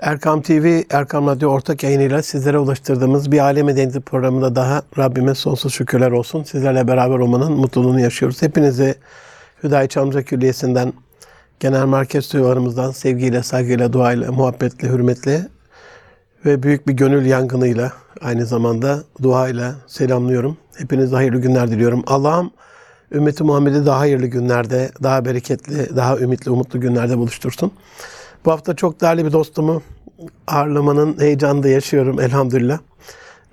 Erkam TV, Erkam Radyo ortak yayınıyla sizlere ulaştırdığımız bir aile medeniyeti programında daha Rabbime sonsuz şükürler olsun. Sizlerle beraber olmanın mutluluğunu yaşıyoruz. Hepinizi Hüdayi Çamca Külliyesi'nden, Genel Merkez Duvarımızdan sevgiyle, saygıyla, duayla, muhabbetle, hürmetle ve büyük bir gönül yangınıyla aynı zamanda duayla selamlıyorum. Hepinize hayırlı günler diliyorum. Allah'ım ümmeti Muhammed'i daha hayırlı günlerde, daha bereketli, daha ümitli, umutlu günlerde buluştursun. Bu hafta çok değerli bir dostumu ağırlamanın heyecanında yaşıyorum elhamdülillah.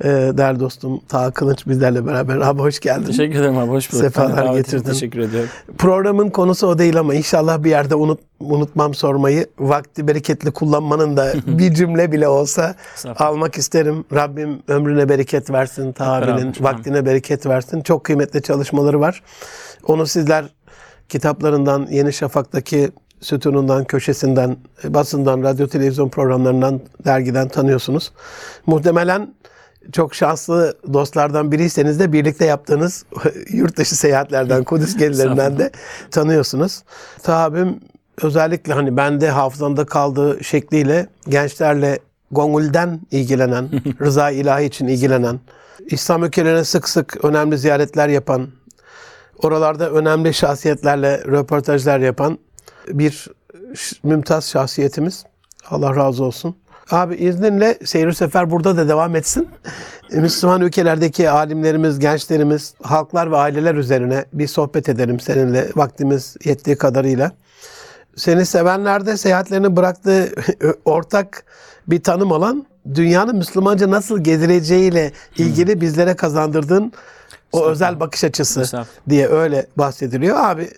Ee, değerli dostum Taha Kılıç bizlerle beraber. Abi hoş geldin. Teşekkür ederim abi. Hoş bulduk. Sefalar getirdin. Teşekkür ediyorum. Programın konusu o değil ama inşallah bir yerde unut, unutmam sormayı. Vakti bereketli kullanmanın da bir cümle bile olsa almak isterim. Rabbim ömrüne bereket versin. Taha abinin vaktine bereket versin. Çok kıymetli çalışmaları var. Onu sizler kitaplarından, Yeni Şafak'taki sütunundan, köşesinden, basından, radyo televizyon programlarından, dergiden tanıyorsunuz. Muhtemelen çok şanslı dostlardan biriyseniz de birlikte yaptığınız yurt dışı seyahatlerden, Kudüs gezilerinden de tanıyorsunuz. Tahabim özellikle hani bende hafızamda kaldığı şekliyle gençlerle gongulden ilgilenen, rıza ilahi için ilgilenen, İslam ülkelerine sık sık önemli ziyaretler yapan, oralarda önemli şahsiyetlerle röportajlar yapan bir mümtaz şahsiyetimiz. Allah razı olsun. Abi izninle seyir sefer burada da devam etsin. Müslüman ülkelerdeki alimlerimiz, gençlerimiz, halklar ve aileler üzerine bir sohbet edelim seninle vaktimiz yettiği kadarıyla. Seni sevenlerde seyahatlerini bıraktığı ortak bir tanım olan dünyanın Müslümanca nasıl gezileceğiyle ilgili bizlere kazandırdığın o özel bakış açısı diye öyle bahsediliyor. Abi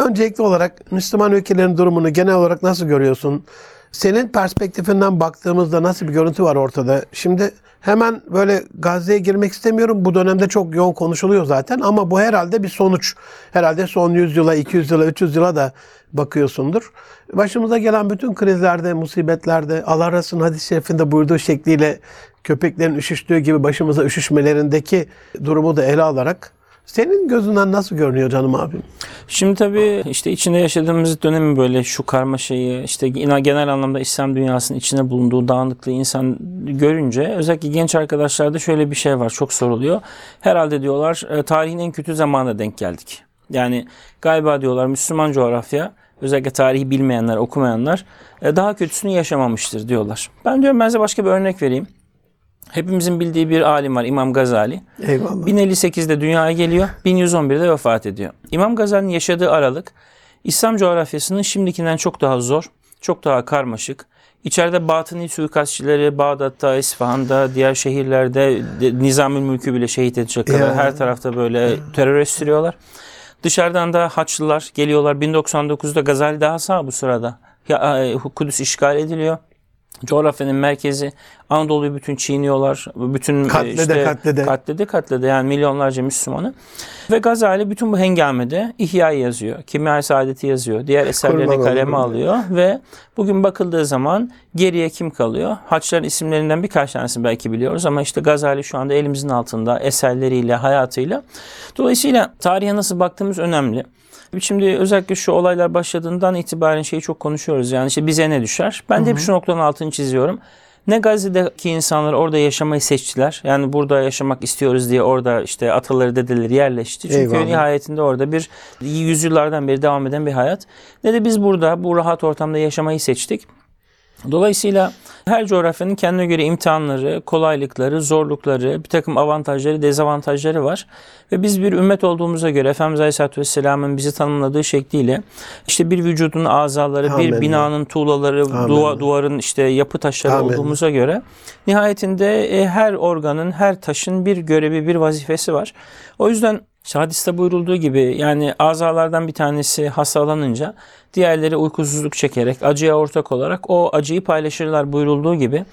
öncelikli olarak Müslüman ülkelerin durumunu genel olarak nasıl görüyorsun? Senin perspektifinden baktığımızda nasıl bir görüntü var ortada? Şimdi hemen böyle Gazze'ye girmek istemiyorum. Bu dönemde çok yoğun konuşuluyor zaten ama bu herhalde bir sonuç. Herhalde son 100 yıla, 200 yıla, 300 yıla da bakıyorsundur. Başımıza gelen bütün krizlerde, musibetlerde Allah Resulü'nün hadis-i şerifinde buyurduğu şekliyle köpeklerin üşüştüğü gibi başımıza üşüşmelerindeki durumu da ele alarak senin gözünden nasıl görünüyor canım abim? Şimdi tabii işte içinde yaşadığımız dönemi böyle şu karmaşayı işte genel anlamda İslam dünyasının içine bulunduğu dağınıklığı insan görünce özellikle genç arkadaşlarda şöyle bir şey var çok soruluyor. Herhalde diyorlar e, tarihin en kötü zamanına denk geldik. Yani galiba diyorlar Müslüman coğrafya özellikle tarihi bilmeyenler, okumayanlar e, daha kötüsünü yaşamamıştır diyorlar. Ben diyorum ben size başka bir örnek vereyim. Hepimizin bildiği bir alim var İmam Gazali. Eyvallah. 1058'de dünyaya geliyor, 1111'de vefat ediyor. İmam Gazali'nin yaşadığı aralık İslam coğrafyasının şimdikinden çok daha zor, çok daha karmaşık. İçeride batıni suikastçileri Bağdat'ta, İsfahan'da, diğer şehirlerde de- Nizamül Mülk'ü bile şehit edecek kadar her tarafta böyle terör estiriyorlar. Dışarıdan da Haçlılar geliyorlar. 1099'da Gazali daha sağ bu sırada. Ya, e, Kudüs işgal ediliyor. Coğrafyanın merkezi Anadolu'yu bütün çiğniyorlar. Bütün e, Katlede, işte, katlede. katlede katlede yani milyonlarca Müslümanı. Ve Gazali bütün bu hengamede İhya yazıyor. Kimya Saadet'i yazıyor. Diğer eserlerini Kurban kaleme alıyor ve bugün bakıldığı zaman geriye kim kalıyor? Haçların isimlerinden birkaç tanesini belki biliyoruz ama işte Gazali şu anda elimizin altında eserleriyle, hayatıyla. Dolayısıyla tarihe nasıl baktığımız önemli. Şimdi özellikle şu olaylar başladığından itibaren şeyi çok konuşuyoruz. Yani işte bize ne düşer? Ben de hep şu noktanın altını çiziyorum. Ne Gazze'deki insanlar orada yaşamayı seçtiler. Yani burada yaşamak istiyoruz diye orada işte ataları dedeleri yerleşti. Çünkü Eyvallah. nihayetinde orada bir yüzyıllardan beri devam eden bir hayat. Ne de biz burada bu rahat ortamda yaşamayı seçtik. Dolayısıyla her coğrafyanın kendine göre imtihanları, kolaylıkları, zorlukları, bir takım avantajları, dezavantajları var. Ve biz bir ümmet olduğumuza göre Efendimiz Aleyhisselatü Vesselam'ın bizi tanımladığı şekliyle işte bir vücudun azaları, Amenna. bir binanın tuğlaları, duva, duvarın işte yapı taşları Amenna. olduğumuza göre nihayetinde e, her organın, her taşın bir görevi, bir vazifesi var. O yüzden hadiste buyurulduğu gibi yani azalardan bir tanesi hastalanınca diğerleri uykusuzluk çekerek acıya ortak olarak o acıyı paylaşırlar buyurulduğu gibi.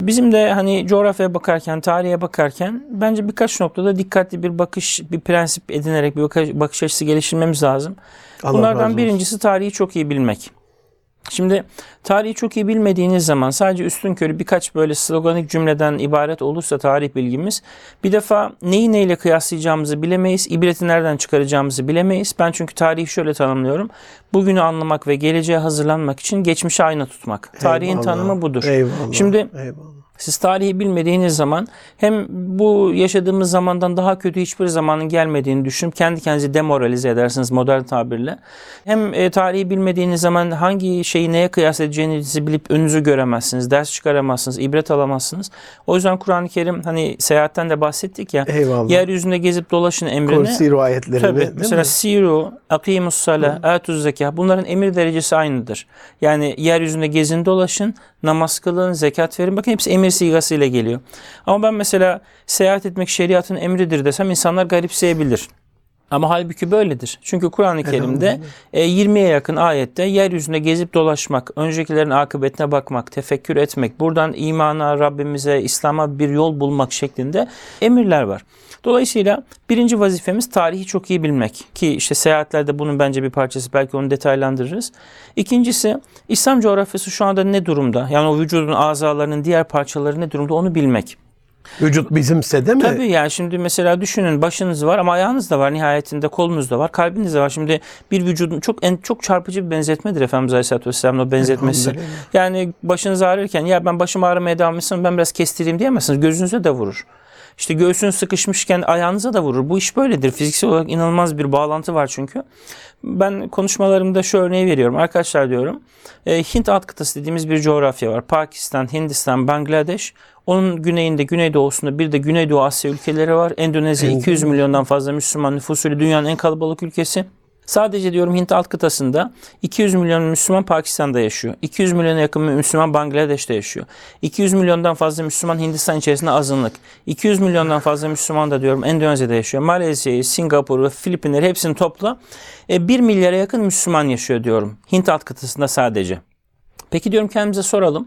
Bizim de hani coğrafyaya bakarken, tarihe bakarken bence birkaç noktada dikkatli bir bakış, bir prensip edinerek bir bakış, açısı geliştirmemiz lazım. Allah Bunlardan birincisi tarihi çok iyi bilmek. Şimdi tarihi çok iyi bilmediğiniz zaman sadece üstün körü birkaç böyle sloganik cümleden ibaret olursa tarih bilgimiz bir defa neyi neyle kıyaslayacağımızı bilemeyiz. İbreti nereden çıkaracağımızı bilemeyiz. Ben çünkü tarihi şöyle tanımlıyorum. Bugünü anlamak ve geleceğe hazırlanmak için geçmişe ayna tutmak. Tarihin Eyvallah. tanımı budur. Eyvallah. Şimdi Eyvallah. Siz tarihi bilmediğiniz zaman hem bu yaşadığımız zamandan daha kötü hiçbir zamanın gelmediğini düşünüp kendi kendinizi demoralize edersiniz modern tabirle. Hem e, tarihi bilmediğiniz zaman hangi şeyi neye kıyas edeceğinizi bilip önünüzü göremezsiniz, ders çıkaramazsınız, ibret alamazsınız. O yüzden Kur'an-ı Kerim hani seyahatten de bahsettik ya. Eyvallah. Yeryüzünde gezip dolaşın emrini. Kursi ayetlerini Tabii. değil Mesela mi? siru, akimus sala, atuz zekah bunların emir derecesi aynıdır. Yani yeryüzünde gezin dolaşın, namaz kılın, zekat verin. Bakın hepsi emir sigasıyla geliyor. Ama ben mesela seyahat etmek şeriatın emridir desem insanlar garipseyebilir. Ama halbuki böyledir. Çünkü Kur'an-ı Kerim'de e, 20'ye yakın ayette yeryüzünde gezip dolaşmak, öncekilerin akıbetine bakmak, tefekkür etmek, buradan imana, Rabbimize, İslam'a bir yol bulmak şeklinde emirler var. Dolayısıyla birinci vazifemiz tarihi çok iyi bilmek ki işte seyahatlerde bunun bence bir parçası belki onu detaylandırırız. İkincisi İslam coğrafyası şu anda ne durumda? Yani o vücudun azalarının diğer parçaları ne durumda onu bilmek. Vücut bizimse değil mi? Tabii yani şimdi mesela düşünün başınız var ama ayağınız da var nihayetinde kolunuz da var kalbiniz de var. Şimdi bir vücudun çok en çok çarpıcı bir benzetmedir Efendimiz Aleyhisselatü Vesselam'ın o benzetmesi. Yani başınız ağrırken ya ben başım ağrımaya devam etsin ben biraz kestireyim diyemezsiniz. Gözünüze de vurur. İşte göğsünüz sıkışmışken ayağınıza da vurur. Bu iş böyledir. Fiziksel olarak inanılmaz bir bağlantı var çünkü. Ben konuşmalarımda şu örneği veriyorum. Arkadaşlar diyorum e, Hint alt kıtası dediğimiz bir coğrafya var. Pakistan, Hindistan, Bangladeş. Onun güneyinde, güneydoğusunda bir de Güneydoğu Asya ülkeleri var. Endonezya 200 milyondan fazla Müslüman nüfusuyla dünyanın en kalabalık ülkesi. Sadece diyorum Hint alt kıtasında 200 milyon Müslüman Pakistan'da yaşıyor. 200 milyona yakın Müslüman Bangladeş'te yaşıyor. 200 milyondan fazla Müslüman Hindistan içerisinde azınlık. 200 milyondan fazla Müslüman da diyorum Endonezya'da yaşıyor. Malezya'yı, Singapur'u, Filipinleri hepsini topla. E, 1 milyara yakın Müslüman yaşıyor diyorum. Hint alt kıtasında sadece. Peki diyorum kendimize soralım.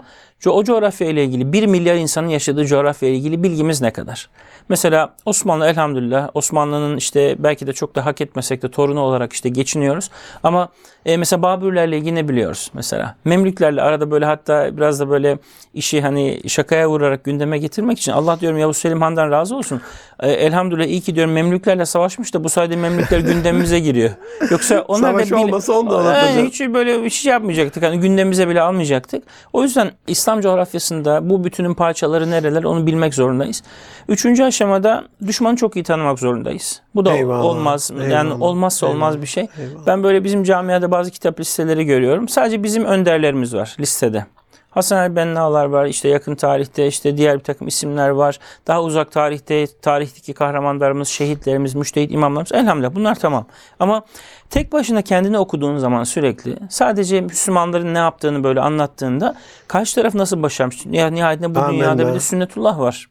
O coğrafya ile ilgili 1 milyar insanın yaşadığı coğrafya ile ilgili bilgimiz ne kadar? Mesela Osmanlı elhamdülillah Osmanlı'nın işte belki de çok da hak etmesek de torunu olarak işte geçiniyoruz. Ama e, mesela Babürlerle ilgili ne biliyoruz mesela? Memlüklerle arada böyle hatta biraz da böyle işi hani şakaya vurarak gündeme getirmek için Allah diyorum Yavuz Selim Han'dan razı olsun. E, elhamdülillah iyi ki diyorum Memlüklerle savaşmış da bu sayede Memlükler gündemimize giriyor. Yoksa onlar Savaş da bil- olmasa onu da anlatacağız. hiç böyle hiç şey yapmayacaktık. Hani gündemimize bile almayacaktık. O yüzden İslam coğrafyasında bu bütünün parçaları nereler onu bilmek zorundayız. Üçüncü aşamada düşmanı çok iyi tanımak zorundayız. Bu da Eyvallah, olmaz. Yani eyvallah, olmazsa olmaz eyvallah, bir şey. eyvallah. Ben böyle bizim camiada bazı kitap listeleri görüyorum. Sadece bizim önderlerimiz var listede. Hasan el Benna'lar var. işte yakın tarihte işte diğer bir takım isimler var. Daha uzak tarihte tarihteki kahramanlarımız, şehitlerimiz, müştehit imamlarımız. Elhamdülillah bunlar tamam. Ama tek başına kendini okuduğun zaman sürekli sadece Müslümanların ne yaptığını böyle anlattığında karşı taraf nasıl başarmış? Ya nihayetinde bu Amenna. dünyada bir de sünnetullah var.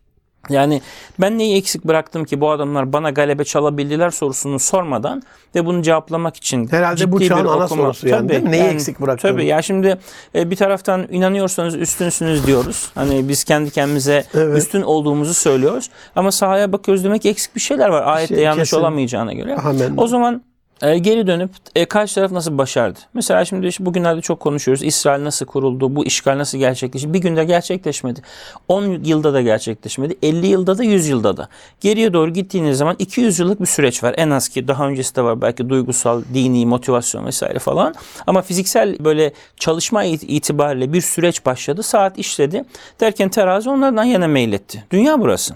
Yani ben neyi eksik bıraktım ki bu adamlar bana galebe çalabildiler sorusunu sormadan ve bunu cevaplamak için Herhalde bu ciddi çağın bir ana okuma- sorusu yani, değil mi? Neyi eksik bıraktın? Tabii ya şimdi e, bir taraftan inanıyorsanız üstünsünüz diyoruz. Hani biz kendi kendimize Evet. üstün olduğumuzu söylüyoruz. Ama sahaya bakıyoruz demek ki eksik bir şeyler var. Ayette Şey, yanlış kesin. olamayacağına göre. Amenna. O zaman e, geri dönüp e, karşı taraf nasıl başardı? Mesela şimdi işte bugünlerde çok konuşuyoruz. İsrail nasıl kuruldu? Bu işgal nasıl gerçekleşti? Bir günde gerçekleşmedi. 10 yılda da gerçekleşmedi. 50 yılda da 100 yılda da. Geriye doğru gittiğiniz zaman 200 yıllık bir süreç var. En az ki daha öncesi de var. Belki duygusal, dini, motivasyon vesaire falan. Ama fiziksel böyle çalışma it- itibariyle bir süreç başladı. Saat işledi. Derken terazi onlardan yana meyletti. Dünya burası.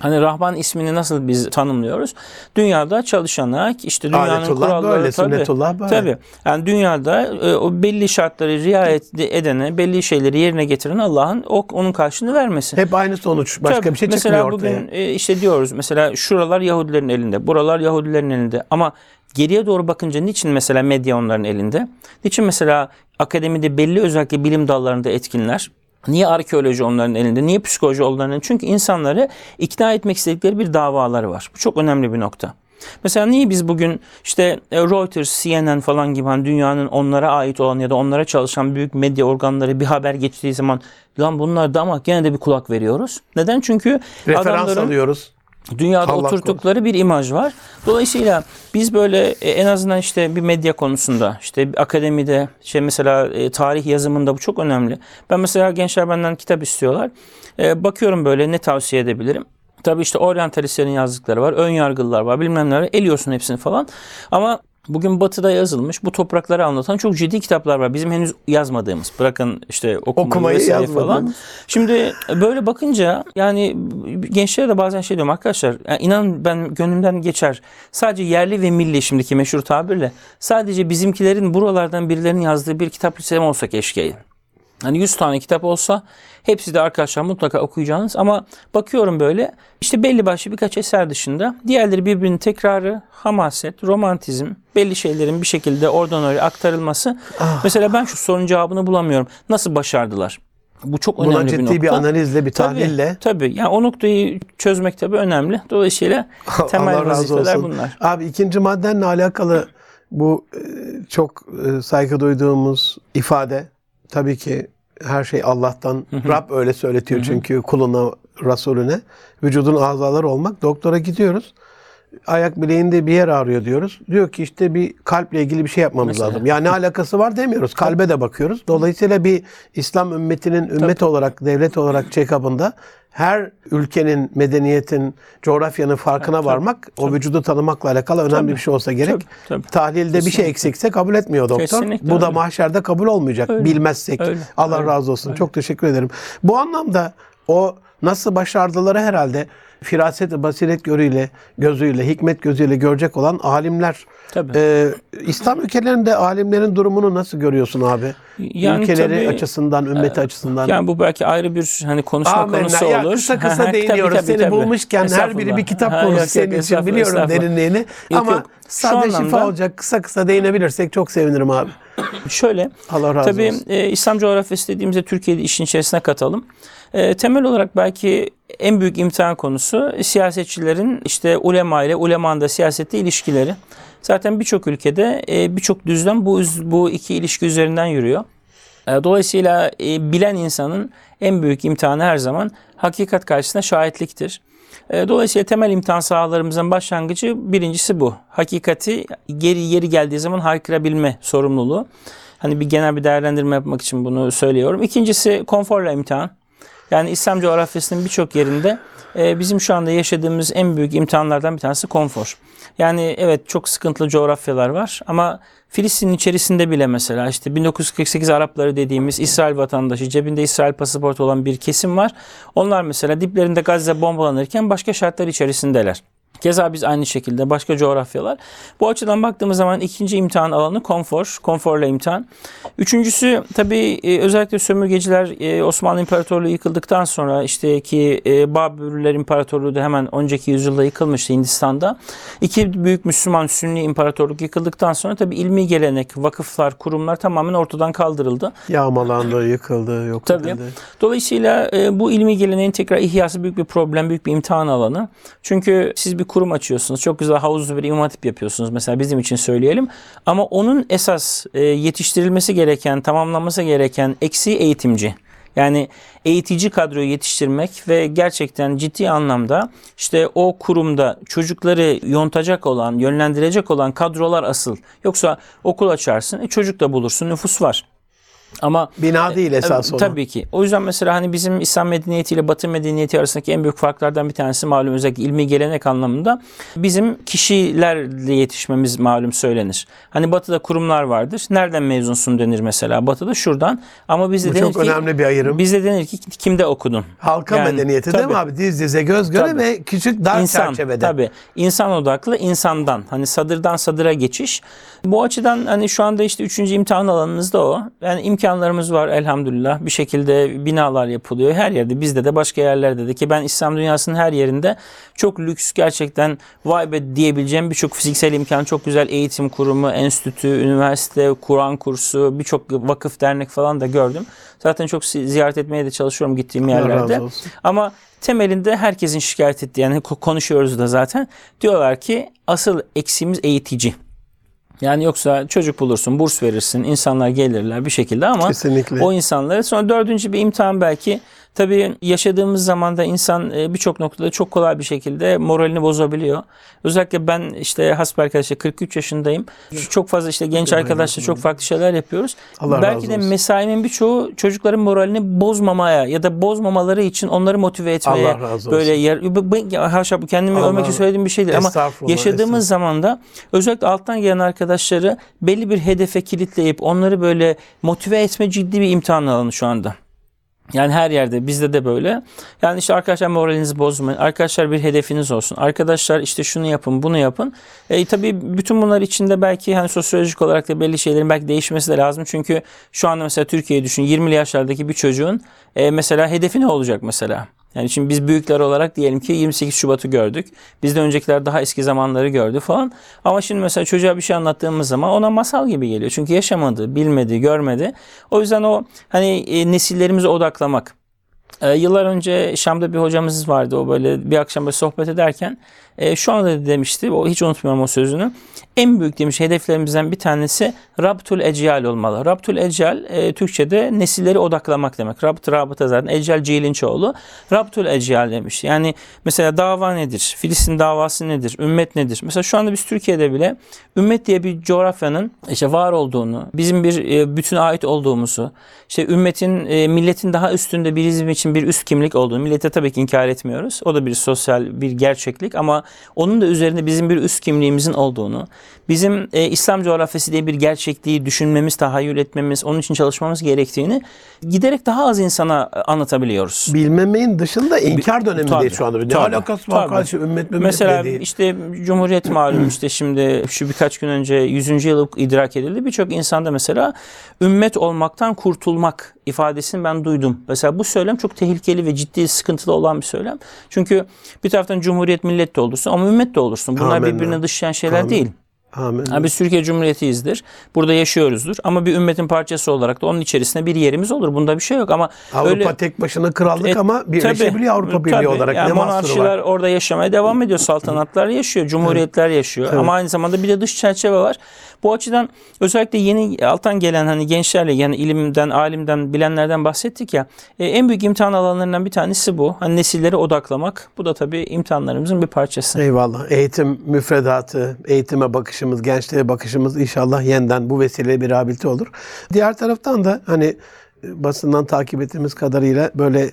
Hani Rahman ismini nasıl biz tanımlıyoruz? Dünyada çalışana, işte dünyanın Adetullah kuralları böyle, tabii, sünnetullah böyle. Tabii. Yani dünyada e, o belli şartları riayet edene, belli şeyleri yerine getiren Allah'ın o, onun karşılığını vermesi. Hep aynı sonuç. Başka Tabii. bir şey mesela çıkmıyor ortaya. bugün e, işte diyoruz mesela şuralar Yahudilerin elinde, buralar Yahudilerin elinde ama geriye doğru bakınca niçin mesela medya onların elinde? Niçin mesela akademide belli özellikle bilim dallarında etkinler? Niye arkeoloji onların elinde? Niye psikoloji onların elinde? Çünkü insanları ikna etmek istedikleri bir davaları var. Bu çok önemli bir nokta. Mesela niye biz bugün işte e, Reuters, CNN falan gibi hani dünyanın onlara ait olan ya da onlara çalışan büyük medya organları bir haber geçtiği zaman lan bunlar da ama gene de bir kulak veriyoruz. Neden? Çünkü Referans adamların alıyoruz. Dünyada Allah oturttukları bir imaj var. Dolayısıyla biz böyle e, en azından işte bir medya konusunda işte akademide şey mesela e, tarih yazımında bu çok önemli. Ben mesela gençler benden kitap istiyorlar. E, bakıyorum böyle ne tavsiye edebilirim. Tabii işte oryantalistlerin yazdıkları var, ön yargılar var, bilmem ne var. Eliyorsun hepsini falan. Ama Bugün Batı'da yazılmış bu toprakları anlatan çok ciddi kitaplar var. Bizim henüz yazmadığımız. Bırakın işte okumayı, Okumayı vesaire falan. Şimdi böyle bakınca yani gençlere de bazen şey diyorum arkadaşlar yani inanın ben gönlümden geçer. Sadece yerli ve milli şimdiki meşhur tabirle sadece bizimkilerin buralardan birilerinin yazdığı bir kitap listem olsa keşke. Hani 100 tane kitap olsa hepsi de arkadaşlar mutlaka okuyacağınız ama bakıyorum böyle işte belli başlı birkaç eser dışında diğerleri birbirinin tekrarı, hamaset, romantizm, belli şeylerin bir şekilde oradan oraya aktarılması. Mesela ben şu sorunun cevabını bulamıyorum. Nasıl başardılar? Bu çok önemli Buna bir nokta. bir analizle, bir Tabii, tahlille. tabii. Yani o noktayı çözmek tabii önemli. Dolayısıyla temel Allah vazifeler bunlar. Abi ikinci maddenle alakalı bu e, çok e, saygı duyduğumuz ifade tabii ki her şey Allah'tan. Rab öyle söyletiyor çünkü kuluna, Resulüne. Vücudun azaları olmak. Doktora gidiyoruz. Ayak bileğinde bir yer ağrıyor diyoruz. Diyor ki işte bir kalple ilgili bir şey yapmamız Mesela. lazım. Ya ne alakası var demiyoruz. Kalbe de bakıyoruz. Dolayısıyla bir İslam ümmetinin ümmet olarak, devlet olarak check-up'ında her ülkenin, medeniyetin, coğrafyanın farkına varmak, o vücudu tanımakla alakalı önemli Tabii. bir şey olsa gerek. Tabii, tabii. Tahlilde bir şey Kesinlikle. eksikse kabul etmiyor doktor. Kesinlikle Bu da öyle. mahşerde kabul olmayacak Öyle. bilmezsek. Öyle. Allah Öyle. razı olsun. Çok teşekkür ederim. Bu anlamda o nasıl başardıları herhalde firaset basiret görüyle, gözüyle, hikmet gözüyle görecek olan alimler. Tabii. Ee, İslam ülkelerinde alimlerin durumunu nasıl görüyorsun abi? Yani Ülkeleri tabii, açısından, ümmeti açısından. Yani bu belki ayrı bir hani konuşma Amenna. konusu Ya olur. kısa kısa ha, değiniyoruz. tabii, tabii, Seni tabii. bulmuşken her biri bir kitap konusu yok, yok, senin için biliyorum derinliğini. Yok, Ama yok. Sadece şifa olacak kısa kısa değinebilirsek çok sevinirim abi. Şöyle, Allah razı tabii olsun. e, İslam coğrafyası dediğimizde Türkiye'yi işin içerisine katalım. E, temel olarak belki en büyük imtihan konusu siyasetçilerin işte ulema ile ulemanın da siyasette ilişkileri. Zaten birçok ülkede e, birçok düzlem bu bu iki ilişki üzerinden yürüyor. E, Dolayısıyla e, bilen insanın en büyük imtihanı her zaman hakikat karşısında şahitliktir. E, Dolayısıyla temel imtihan sahalarımızın başlangıcı birincisi bu. Hakikati geri yeri geldiği zaman haykırabilme sorumluluğu. Hani bir genel bir değerlendirme yapmak için bunu söylüyorum. İkincisi konforla imtihan. Yani İslam coğrafyasının birçok yerinde e, bizim şu anda yaşadığımız en büyük imtihanlardan bir tanesi konfor. Yani evet çok sıkıntılı coğrafyalar var ama Filistin'in içerisinde bile mesela işte 1948 Arapları dediğimiz İsrail vatandaşı cebinde İsrail pasaportu olan bir kesim var. Onlar mesela diplerinde Gazze bombalanırken başka şartlar içerisindeler. Keza biz aynı şekilde başka coğrafyalar. Bu açıdan baktığımız zaman ikinci imtihan alanı konfor, konforla imtihan. Üçüncüsü tabii e, özellikle sömürgeciler e, Osmanlı İmparatorluğu yıkıldıktan sonra işte ki e, Babürler İmparatorluğu da hemen önceki yüzyılda yıkılmıştı Hindistan'da. İki büyük Müslüman Sünni İmparatorluk yıkıldıktan sonra tabii ilmi gelenek, vakıflar, kurumlar tamamen ortadan kaldırıldı. Yağmalandı, yıkıldı, yok Tabii. edildi. Dolayısıyla bu ilmi geleneğin tekrar ihyası büyük bir problem, büyük bir imtihan alanı. Çünkü siz bir kurum açıyorsunuz. Çok güzel havuzlu bir imam hatip yapıyorsunuz. Mesela bizim için söyleyelim. Ama onun esas e, yetiştirilmesi gereken, tamamlanması gereken eksiği eğitimci. Yani eğitici kadroyu yetiştirmek ve gerçekten ciddi anlamda işte o kurumda çocukları yontacak olan, yönlendirecek olan kadrolar asıl. Yoksa okul açarsın, e, çocuk da bulursun, nüfus var. Ama Bina değil esas e, olan. Tabii ki. O yüzden mesela hani bizim İslam medeniyeti ile Batı medeniyeti arasındaki en büyük farklardan bir tanesi malum özellikle ilmi gelenek anlamında bizim kişilerle yetişmemiz malum söylenir. Hani Batı'da kurumlar vardır. Nereden mezunsun denir mesela. Batı'da şuradan. Ama bizde Bu denir çok ki önemli bir ayrım. bizde denir ki kimde okudun? Halka Yani, medeniyeti değil mi tabii. abi? Diz dize, göz göre Tabii. ve küçük dar İnsan, çerçevede. Tabii. İnsan odaklı insandan. Hani sadırdan sadıra geçiş. Bu açıdan hani şu anda işte üçüncü imtihan alanımız da o. Yani imkanlarımız var elhamdülillah. Bir şekilde binalar yapılıyor. Her yerde bizde de başka yerlerde de ki ben İslam dünyasının her yerinde çok lüks gerçekten vay be diyebileceğim birçok fiziksel imkan, çok güzel eğitim kurumu, enstitü, üniversite, Kur'an kursu, birçok vakıf, dernek falan da gördüm. Zaten çok ziyaret etmeye de çalışıyorum gittiğim Allah yerlerde. Ama temelinde herkesin şikayet ettiği yani ko- konuşuyoruz da zaten. Diyorlar ki asıl eksiğimiz eğitici. Yani yoksa çocuk bulursun, burs verirsin, insanlar gelirler bir şekilde ama Kesinlikle. o insanları sonra dördüncü bir imtihan belki tabii yaşadığımız zamanda insan e, birçok noktada çok kolay bir şekilde moralini bozabiliyor. Özellikle ben işte hasbel arkadaşlar 43 yaşındayım. Çok fazla işte genç arkadaşlar çok farklı şeyler yapıyoruz. Allah Belki de mesaimin birçoğu çocukların moralini bozmamaya ya da bozmamaları için onları motive etmeye Allah razı olsun. böyle yer haşa bu kendimi Allah- övmek için söylediğim bir şey değil ama yaşadığımız zamanda özellikle alttan gelen arkadaşları belli bir hedefe kilitleyip onları böyle motive etme ciddi bir imtihan alanı şu anda. Yani her yerde bizde de böyle. Yani işte arkadaşlar moralinizi bozmayın. Arkadaşlar bir hedefiniz olsun. Arkadaşlar işte şunu yapın, bunu yapın. E, tabii bütün bunlar içinde belki hani sosyolojik olarak da belli şeylerin belki değişmesi de lazım. Çünkü şu anda mesela Türkiye'yi düşün. 20'li yaşlardaki bir çocuğun e, mesela hedefi ne olacak mesela? Yani şimdi biz büyükler olarak diyelim ki 28 Şubat'ı gördük. Bizden öncekiler daha eski zamanları gördü falan. Ama şimdi mesela çocuğa bir şey anlattığımız zaman ona masal gibi geliyor. Çünkü yaşamadı, bilmedi, görmedi. O yüzden o hani e, nesillerimize odaklamak. Ee, yıllar önce Şam'da bir hocamız vardı. O böyle bir akşam böyle sohbet ederken e, şu anda demişti. O hiç unutmuyorum o sözünü. En büyük demiş hedeflerimizden bir tanesi Rabtul Eciyal olmalı. Rabtul Eciyal e, Türkçe'de nesilleri odaklamak demek. Rabt rabıta zaten. Eciyal Cihil'in çoğulu. Rabtul Eciyal demiş. Yani mesela dava nedir? Filistin davası nedir? Ümmet nedir? Mesela şu anda biz Türkiye'de bile ümmet diye bir coğrafyanın işte var olduğunu, bizim bir e, bütün ait olduğumuzu, işte ümmetin, e, milletin daha üstünde bizim için bir üst kimlik olduğunu millete tabii ki inkar etmiyoruz. O da bir sosyal bir gerçeklik ama onun da üzerinde bizim bir üst kimliğimizin olduğunu, bizim e, İslam coğrafyası diye bir gerçekliği düşünmemiz, tahayyül etmemiz, onun için çalışmamız gerektiğini giderek daha az insana e, anlatabiliyoruz. Bilmemeyin dışında inkar dönemindeyiz Tabii, şu anda. Ne tabii, alakası var karşı ümmet ümmet Mesela dediği. işte Cumhuriyet malum işte şimdi şu birkaç gün önce 100. yılı idrak edildi. Birçok insanda mesela ümmet olmaktan kurtulmak ifadesini ben duydum. Mesela bu söylem çok tehlikeli ve ciddi sıkıntılı olan bir söylem. Çünkü bir taraftan Cumhuriyet millet de olursun ama ümmet de olursun. Bunlar Amenna. birbirine dışlayan şeyler Amin. değil. Amin. Ha, biz Türkiye Cumhuriyeti'yizdir. Burada yaşıyoruzdur. Ama bir ümmetin parçası olarak da onun içerisinde bir yerimiz olur. Bunda bir şey yok ama Avrupa öyle tek başına krallık E, ama birleşebiliyor Avrupa Birliği tabii. olarak. Yani ne monarşiler var? orada yaşamaya devam ediyor. Saltanatlar yaşıyor. Cumhuriyetler yaşıyor. Ama aynı zamanda bir de dış çerçeve var. Bu açıdan özellikle yeni alttan gelen hani gençlerle yani ilimden, alimden, bilenlerden bahsettik ya. e, en büyük imtihan alanlarından bir tanesi bu. Hani nesilleri odaklamak. Bu da tabii imtihanlarımızın bir parçası. Eyvallah. Eğitim müfredatı, eğitime bakışımız, gençliğe bakışımız inşallah yeniden bu vesileyle bir rehabilite olur. Diğer taraftan da hani basından takip ettiğimiz kadarıyla böyle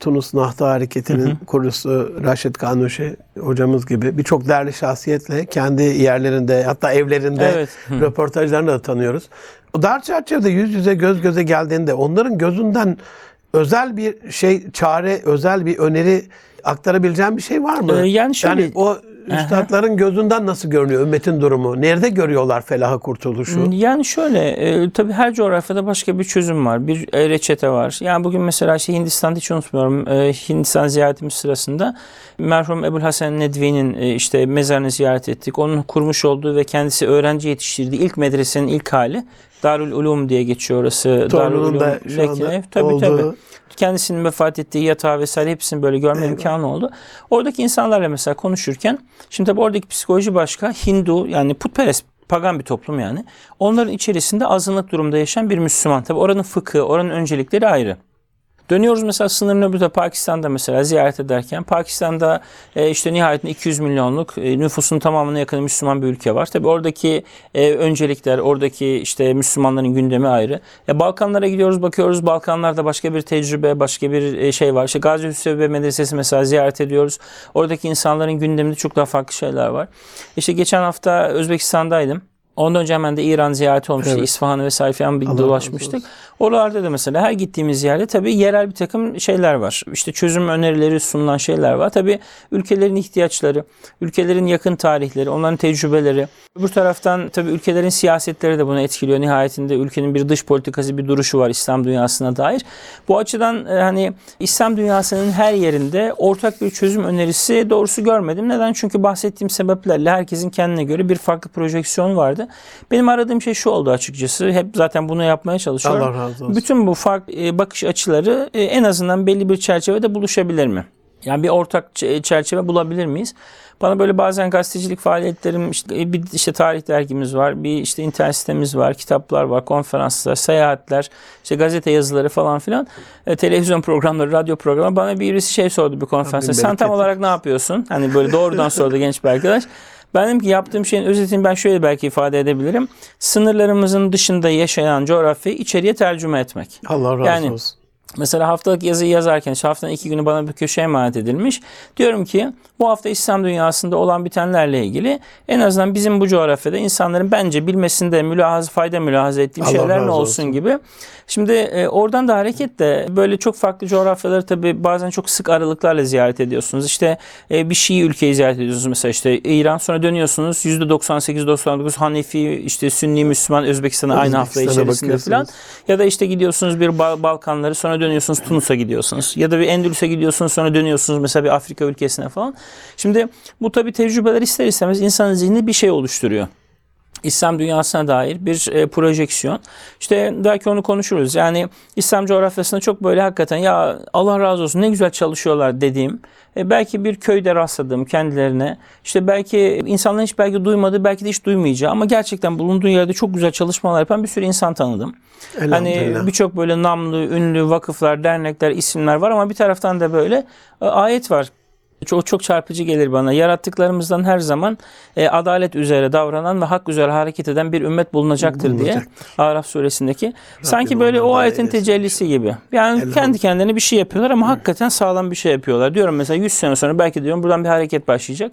Tunus Nahta Hareketi'nin kurucusu Raşit Kanuşi hocamız gibi birçok değerli şahsiyetle kendi yerlerinde hatta evlerinde Evet. Hı. röportajlarını da tanıyoruz. O dar çerçevede yüz yüze göz göze geldiğinde onların gözünden özel bir şey, çare, özel bir öneri aktarabileceğim bir şey var mı? Ee, yani şöyle- yani o üstadların gözünden nasıl görünüyor ümmetin durumu? Nerede görüyorlar felaha kurtuluşu? Yani şöyle e, tabii her coğrafyada başka bir çözüm var. Bir e, reçete var. Yani bugün mesela işte Hindistan'da hiç unutmuyorum. E, Hindistan ziyaretimiz sırasında merhum Ebul Hasan Nedvi'nin e, işte mezarını ziyaret ettik. Onun kurmuş olduğu ve kendisi öğrenci yetiştirdiği ilk medresenin ilk hali Darül Ulum diye geçiyor orası. Torunun da şu anda Lekine. Tabii olduğu- tabii kendisinin vefat ettiği yatağı vesaire hepsini böyle görme imkanı oldu. Oradaki insanlarla mesela konuşurken şimdi tabii oradaki psikoloji başka. Hindu yani putperest pagan bir toplum yani. Onların içerisinde azınlık durumda yaşayan bir Müslüman. Tabii oranın fıkı, oranın öncelikleri ayrı. Dönüyoruz mesela sınırın öbür Pakistan'da mesela ziyaret ederken Pakistan'da e, işte nihayetinde 200 milyonluk e, nüfusun tamamına yakın Müslüman bir ülke var. Tabi oradaki e, öncelikler, oradaki işte Müslümanların gündemi ayrı. E, Balkanlara gidiyoruz bakıyoruz Balkanlarda başka bir tecrübe, başka bir e, şey var. İşte Gazi Hüsrev Medresesi mesela ziyaret ediyoruz. Oradaki insanların gündeminde çok daha farklı şeyler var. İşte geçen hafta Özbekistan'daydım. Ondan önce hemen de İran ziyareti olmuştu. Evet. İsfahan ve Sayfiyan bir Allah dolaşmıştık. Oralarda da mesela her gittiğimiz yerde tabii yerel bir takım şeyler var. İşte çözüm önerileri sunulan şeyler var. Tabii ülkelerin ihtiyaçları, ülkelerin yakın tarihleri, onların tecrübeleri. Öbür taraftan tabii ülkelerin siyasetleri de bunu etkiliyor. Nihayetinde ülkenin bir dış politikası, bir duruşu var İslam dünyasına dair. Bu açıdan e, hani İslam dünyasının her yerinde ortak bir çözüm önerisi doğrusu görmedim. Neden? Çünkü bahsettiğim sebeplerle herkesin kendine göre bir farklı projeksiyon vardı. Benim aradığım şey şu oldu açıkçası. Hep zaten bunu yapmaya çalışıyorum. Allah razı olsun. Bütün bu farklı e, bakış açıları e, en azından belli bir çerçevede buluşabilir mi? Yani bir ortak ç- çerçeve bulabilir miyiz? Bana böyle bazen gazetecilik faaliyetlerim işte e, bir işte tarih dergimiz var, bir işte internet sitemiz var, kitaplar var, konferanslar, seyahatler, işte gazete yazıları falan filan, e, televizyon programları, radyo programları. Bana birisi şey sordu bir konferansta. Sen tam olarak ne yapıyorsun? Hani böyle doğrudan sordu genç bir arkadaş. Ben dedim ki yaptığım şeyin özetini ben şöyle belki ifade edebilirim. Sınırlarımızın dışında yaşayan coğrafyayı içeriye tercüme etmek. Allah razı Yani- olsun. Mesela haftalık yazıyı yazarken işte haftanın iki günü bana bir köşe emanet edilmiş. Diyorum ki bu hafta İslam dünyasında olan bitenlerle ilgili en azından bizim bu coğrafyada insanların bence bilmesinde mülahaz, fayda mülahaza ettiğim Allah şeyler ne olsun olsun. gibi. Şimdi e, oradan da hareketle böyle çok farklı coğrafyaları tabii bazen çok sık aralıklarla ziyaret ediyorsunuz. İşte e, bir Şii ülkeyi ziyaret ediyorsunuz mesela işte İran sonra dönüyorsunuz %98-99 Hanefi işte Sünni Müslüman Özbekistan'a aynı hafta içerisinde falan. Ya da işte gidiyorsunuz bir Bal- Balkanları sonra dönüyorsunuz Tunus'a gidiyorsunuz. Ya da bir Endülüs'e gidiyorsunuz sonra dönüyorsunuz mesela bir Afrika ülkesine falan. Şimdi bu tabii tecrübeler ister istemez insanın zihninde bir şey oluşturuyor. İslam dünyasına dair bir e, projeksiyon. İşte belki onu konuşuruz. Yani İslam coğrafyasında çok böyle hakikaten ya Allah razı olsun ne güzel çalışıyorlar dediğim e, belki bir köyde rastladığım kendilerine işte belki insanların hiç belki duymadığı belki de hiç duymayacağı ama gerçekten bulunduğu yerde çok güzel çalışmalar yapan bir sürü insan tanıdım. Hani birçok böyle namlı, ünlü vakıflar, dernekler, isimler var ama bir taraftan da böyle e, ayet var. Çok çok çarpıcı gelir bana. Yarattıklarımızdan her zaman e, adalet üzere davranan ve hak üzere hareket eden bir ümmet bulunacaktır diye. Bulunacaktır. Araf suresindeki. Sanki böyle o ayetin tecellisi gibi. Yani kendi kendilerine bir şey yapıyorlar ama hakikaten sağlam bir şey yapıyorlar. Diyorum mesela 100 sene sonra belki diyorum buradan bir hareket başlayacak.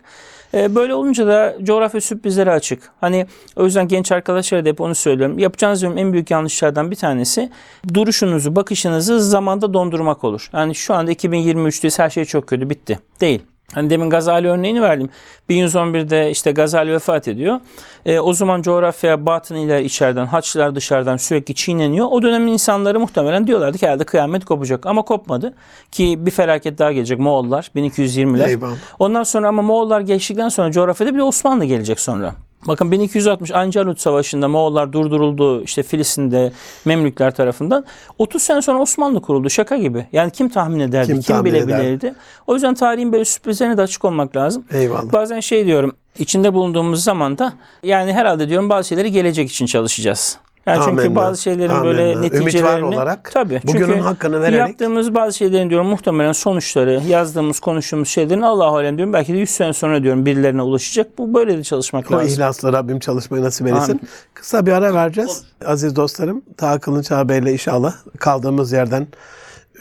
E, böyle olunca da coğrafya sürprizlere açık. Hani o yüzden genç arkadaşlara da hep onu söylüyorum. Yapacağınız en büyük yanlışlardan bir tanesi duruşunuzu, bakışınızı zamanda dondurmak olur. Yani şu anda 2023'teyiz her şey çok kötü bitti. Değil. Hani demin Gazali örneğini verdim. 1111'de işte Gazali vefat ediyor. E, o zaman coğrafya batıniler içeriden, haçlılar dışarıdan sürekli çiğneniyor. O dönemin insanları muhtemelen diyorlardı ki herhalde kıyamet kopacak. Ama kopmadı. Ki bir felaket daha gelecek Moğollar 1220'ler. Eyvallah. Ondan sonra ama Moğollar geçtikten sonra coğrafyada bir de Osmanlı gelecek sonra. Bakın 1260 Ancalut Savaşı'nda Moğollar durduruldu işte Filistin'de Memlükler tarafından. 30 sene sonra Osmanlı kuruldu şaka gibi. Yani kim tahmin ederdi, Kim kim, tahmin bilebilirdi. O yüzden tarihin böyle sürprizlerine de açık olmak lazım. Eyvallah. Bazen şey diyorum içinde bulunduğumuz zamanda yani herhalde diyorum bazı şeyleri gelecek için çalışacağız. Yani çünkü Amenna. bazı şeylerin böyle Amenna. Ümit var neticelerini olarak tabii bugünün çünkü hakkını vererek- yaptığımız bazı şeylerin diyorum muhtemelen sonuçları yazdığımız konuştuğumuz şeylerin Allahu alem diyorum belki de 100 sene sonra diyorum birilerine ulaşacak. Bu böyle de çalışmak O lazım. ihlasla Rabbim çalışmayı nasip eylesin. Amin. Kısa bir ara vereceğiz. Aziz dostlarım, Taha Kılınç ağabeyle inşallah kaldığımız yerden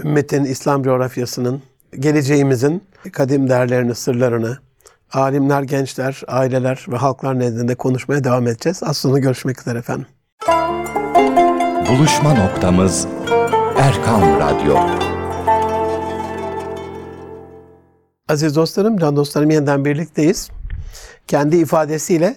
ümmetin İslam coğrafyasının, geleceğimizin kadim değerlerini, sırlarını, alimler, gençler, aileler ve halklar nezdinde konuşmaya devam edeceğiz. Az sonra görüşmek üzere efendim. Buluşma noktamız Erkam Radyo. Aziz dostlarım, can dostlarım yeniden birlikteyiz. Kendi ifadesiyle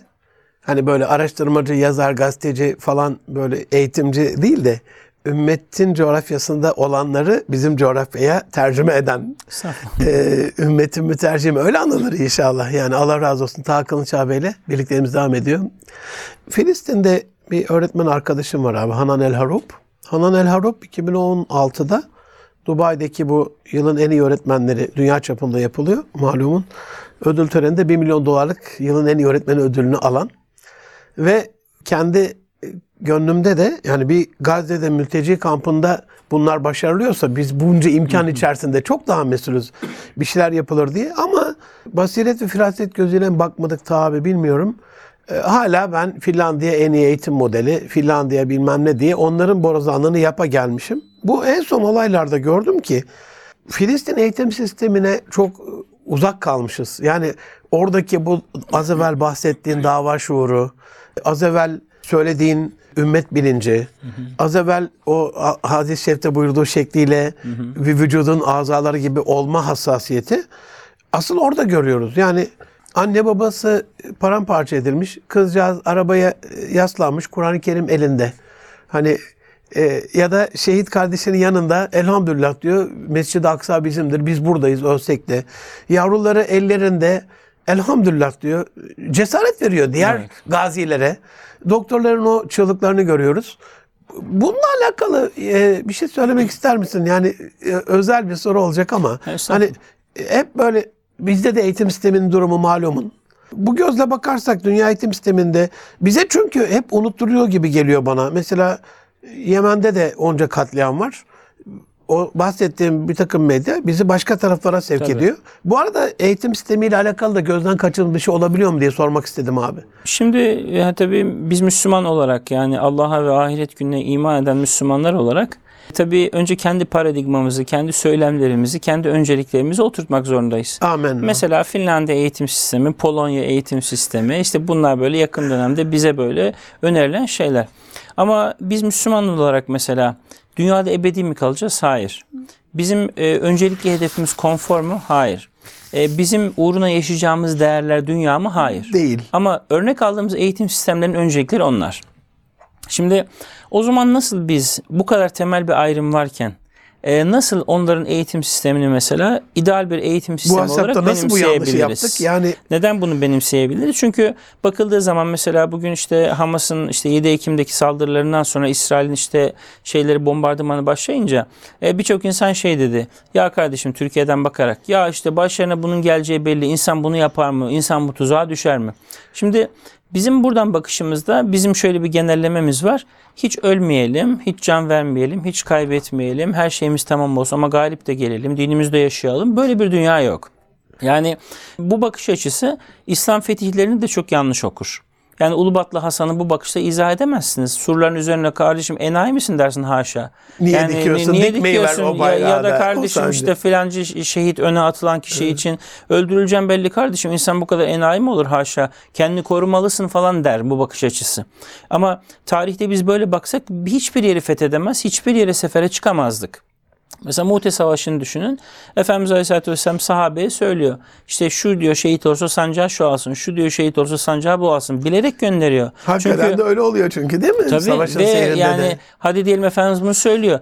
hani böyle araştırmacı, yazar, gazeteci falan böyle eğitimci değil de ümmetin coğrafyasında olanları bizim coğrafyaya tercüme eden e, ümmetin mütercimi öyle anılır inşallah. Yani Allah razı olsun. Taha Kılınç ağabeyle birliklerimiz devam ediyor. Filistin'de bir öğretmen arkadaşım var abi. Hanan El Harup. Hanan El Harup 2016'da Dubai'deki bu yılın en iyi öğretmenleri dünya çapında yapılıyor. Malumun ödül töreninde 1 milyon dolarlık yılın en iyi öğretmeni ödülünü alan ve kendi gönlümde de yani bir Gazze'de mülteci kampında bunlar başarılıyorsa biz bunca imkan içerisinde çok daha mesulüz. Bir şeyler yapılır diye ama basiret ve firaset gözüyle bakmadık tabi bilmiyorum. E, hala ben Finlandiya en iyi eğitim modeli, Finlandiya bilmem ne diye onların borazanlığını yapa gelmişim. Bu en son olaylarda gördüm ki Filistin eğitim sistemine çok e, uzak kalmışız. Yani oradaki bu az evvel bahsettiğin dava şuuru, az evvel söylediğin ümmet bilinci, az evvel o hadis-i şerifte buyurduğu şekliyle bir vücudun azaları gibi olma hassasiyeti asıl orada görüyoruz. Yani anne babası paramparça edilmiş, kızcağız arabaya e, yaslanmış, Kur'an-ı Kerim elinde. Hani e, ya da şehit kardeşinin yanında elhamdülillah diyor Mescid-i Aksa bizimdir biz buradayız ölsek de. Yavruları ellerinde elhamdülillah diyor cesaret veriyor diğer Evet. gazilere. Doktorların o çığlıklarını görüyoruz. Bununla alakalı e, bir şey söylemek ister misin? Yani e, özel bir soru olacak ama hani hep böyle bizde de eğitim sisteminin durumu malumun. Bu gözle bakarsak dünya eğitim sisteminde bize çünkü hep unutturuyor gibi geliyor bana. Mesela Yemen'de de onca katliam var. O bahsettiğim bir takım medya bizi başka taraflara sevk Tabii. ediyor. Bu arada eğitim sistemiyle alakalı da gözden kaçırılmış bir şey olabiliyor mu diye sormak istedim abi. Şimdi ya tabii biz Müslüman olarak yani Allah'a ve ahiret gününe iman eden Müslümanlar olarak tabii önce kendi paradigmamızı, kendi söylemlerimizi, kendi önceliklerimizi oturtmak zorundayız. Amen. Mesela Finlandiya eğitim sistemi, Polonya eğitim sistemi işte bunlar böyle yakın dönemde bize böyle önerilen şeyler. Ama biz Müslüman olarak mesela dünyada ebedi mi kalacağız? Hayır. Bizim e, öncelikli hedefimiz konfor mu? Hayır. E, bizim uğruna yaşayacağımız değerler dünya mı? Hayır. Değil. Ama örnek aldığımız eğitim sistemlerinin öncelikleri onlar. Şimdi o zaman nasıl biz bu kadar temel bir ayrım varken e, nasıl onların eğitim sistemini mesela ideal bir eğitim Bu sistemi olarak hesapta nasıl bu benimseyebiliriz? yaptık? Yani Neden bunu benimseyebiliriz? Çünkü bakıldığı zaman mesela bugün işte Hamas'ın işte 7 Ekim'deki saldırılarından sonra İsrail'in işte şeyleri bombardımanı başlayınca e, birçok insan şey dedi. Ya kardeşim Türkiye'den bakarak ya işte başlarına bunun geleceği belli. İnsan bunu yapar mı? İnsan bu tuzağa düşer mi? Şimdi bizim buradan bakışımızda bizim şöyle bir genellememiz var. Hiç ölmeyelim, hiç can vermeyelim, hiç kaybetmeyelim. Her şeyimiz tamam olsun ama galip de gelelim, dinimizde yaşayalım. Böyle bir dünya yok. Yani bu bakış açısı İslam fetihlerini de çok yanlış okur. Yani Ulubatlı Hasan'ı bu bakışta izah edemezsiniz. Surların üzerine kardeşim enayi misin dersin haşa. Niye yani, dikiyorsun? Niye Dikmeyi ver dikiyorsun? o ya, ya da kardeşim işte filancı şehit öne atılan kişi için öldürüleceğim belli kardeşim. İnsan bu kadar enayi mi olur haşa? Kendini korumalısın falan der bu bakış açısı. Ama tarihte biz böyle baksak hiçbir yeri fethedemez, hiçbir yere sefere çıkamazdık. Mesela Mu'te Savaşı'nı düşünün. Efendimiz Aleyhisselatü Vesselam sahabeye söylüyor. İşte şu diyor şehit olsa sancağı şu alsın. Şu diyor şehit olsa sancağı bu alsın. Bilerek gönderiyor. hakikaten Çünkü- de öyle oluyor çünkü değil mi? Tabii Savaşın ve yani de. hadi diyelim Efendimiz bunu söylüyor.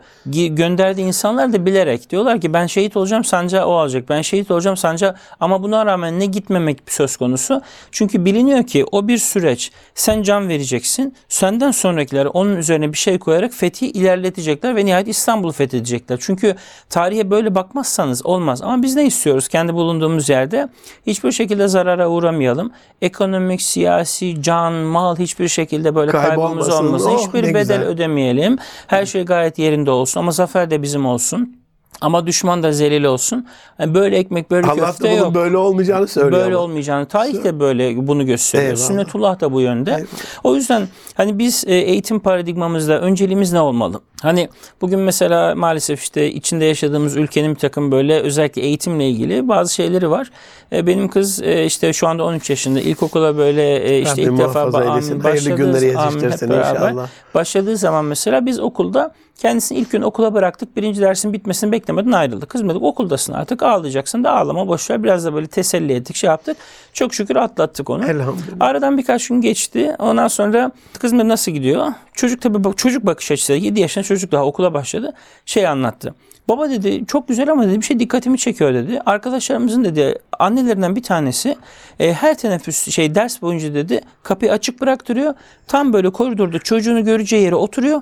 Gönderdiği insanlar da bilerek diyorlar ki ben şehit olacağım sancağı o alacak. Ben şehit olacağım sancağı ama buna rağmen ne gitmemek söz konusu. Çünkü biliniyor ki o bir süreç. Sen can vereceksin. Senden sonrakiler onun üzerine bir şey koyarak fethi ilerletecekler ve nihayet İstanbul'u fethedecekler. Çünkü tarihe böyle bakmazsanız olmaz. Ama biz ne istiyoruz kendi bulunduğumuz yerde? Hiçbir şekilde zarara uğramayalım. Ekonomik, siyasi, can, mal hiçbir şekilde böyle kaybımız olmasın. Oh, Hiçbir bedel güzel. ödemeyelim. Her şey gayet yerinde olsun ama zafer de bizim olsun. Ama düşman da zelil olsun. Yani böyle ekmek böyle Allah köfte yok. böyle olmayacağını söylüyor. Böyle ama. olmayacağını. Tarih de böyle bunu gösteriyor. Eyvallah. Sünnetullah da bu yönde. Eyvallah. O yüzden hani biz e, eğitim paradigmamızda önceliğimiz ne olmalı? Hani bugün mesela maalesef işte içinde yaşadığımız ülkenin bir takım böyle özellikle eğitimle ilgili bazı şeyleri var. E, Benim kız e, işte şu anda 13 yaşında ilkokula böyle e, işte Rabbim ilk defa amin, başladığı- günleri amin, inşallah. Başladığı zaman mesela biz okulda kendisini ilk gün okula bıraktık. Birinci dersin bitmesini beklemeden ayrıldık. Kızmadık okuldasın artık ağlayacaksın da ağlama boşver. Biraz da böyle teselli ettik şey yaptık. Çok şükür atlattık onu. Elhamdülillah. Aradan birkaç gün geçti. Ondan sonra kızım dedi, nasıl gidiyor? Çocuk tabii çocuk bakış açısı. 7 yaşında çocuk daha okula başladı. Şey anlattı. Baba dedi çok güzel ama dedi bir şey dikkatimi çekiyor dedi. Arkadaşlarımızın dedi annelerinden bir tanesi e, her teneffüs şey ders boyunca dedi kapıyı açık bıraktırıyor. Tam böyle koridorda çocuğunu göreceği yere oturuyor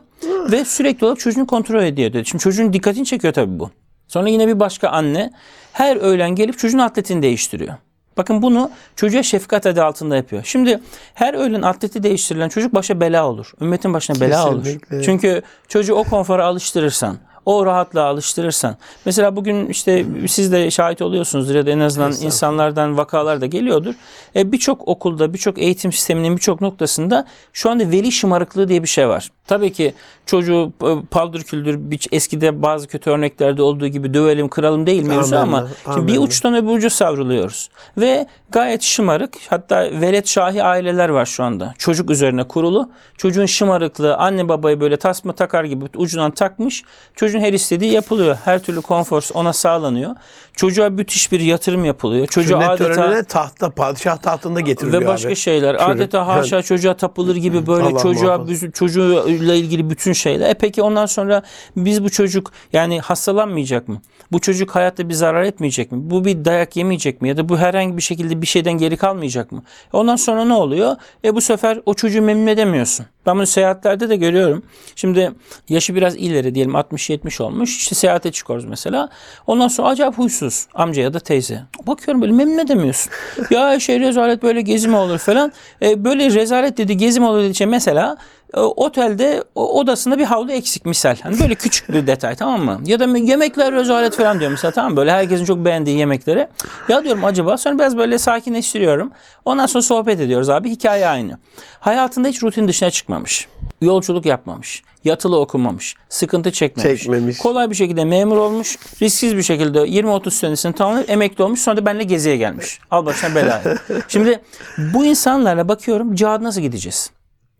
ve sürekli olarak çocuğunu kontrol ediyor dedi. Şimdi çocuğun dikkatini çekiyor tabii bu. Sonra yine bir başka anne her öğlen gelip çocuğun atletini değiştiriyor. Bakın bunu çocuğa şefkat adı altında yapıyor. Şimdi her öğlen atleti değiştirilen çocuk başa bela olur. Ümmetin başına bela olur. Kesinlikle. Çünkü çocuğu o konfora alıştırırsan, o rahatlığa alıştırırsan. Mesela bugün işte siz de şahit oluyorsunuzdur ya da en azından insanlardan vakalar da geliyordur. E, birçok okulda, birçok eğitim sisteminin birçok noktasında şu anda veli şımarıklığı diye bir şey var. Tabii ki çocuğu paldır küldür eskide bazı kötü örneklerde olduğu gibi dövelim kıralım değil mevzu ama şimdi bir uçtan öbür uca savruluyoruz. Ve gayet şımarık hatta velet şahi aileler var şu anda. Çocuk üzerine kurulu. Çocuğun şımarıklığı anne babayı böyle tasma takar gibi ucundan takmış. Çocuğun her istediği yapılıyor. Her türlü konfor ona sağlanıyor. Çocuğa müthiş bir yatırım yapılıyor. Çocuğa Sünnet adeta törenine tahta, padişah tahtında getiriliyor ve başka abi. şeyler. Şöyle, Adeta haşa çocuğa tapılır gibi böyle Allah çocuğa muhafaza. çocuğuyla ilgili bütün şeyler. E peki ondan sonra biz bu çocuk yani hastalanmayacak mı? Bu çocuk hayatta bir zarar etmeyecek mi? Bu bir dayak yemeyecek mi? Ya da bu herhangi bir şekilde bir şeyden geri kalmayacak mı? Ondan sonra ne oluyor? E bu sefer o çocuğu memnun edemiyorsun. Ben bunu seyahatlerde de görüyorum. Şimdi yaşı biraz ileri diyelim 60-70 70 olmuş. İşte seyahate çıkıyoruz mesela. Ondan sonra acayip huysuz amca ya da teyze. Bakıyorum böyle memnun edemiyorsun. ya şey rezalet böyle gezi mi olur falan. E, böyle rezalet dedi gezi mi olur dedi. Şey, mesela e, otelde o- odasında bir havlu eksik misal. Hani böyle küçük bir detay tamam mı? Ya da yemekler rezalet falan diyor mesela tamam mı? Böyle herkesin çok beğendiği yemekleri. Ya diyorum acaba sonra biraz böyle sakinleştiriyorum. Ondan sonra sohbet ediyoruz abi. Hikaye aynı. Hayatında hiç rutin dışına çıkmamış. Yolculuk yapmamış. Yatılı okumamış. Sıkıntı çekmemiş. Çekmemiş. Kolay bir şekilde memur olmuş. Risksiz bir şekilde 20-30 senesini tamamlayıp emekli olmuş. Sonra da benimle geziye gelmiş. Al başına belayı. Şimdi bu insanlarla bakıyorum cihat nasıl gideceğiz?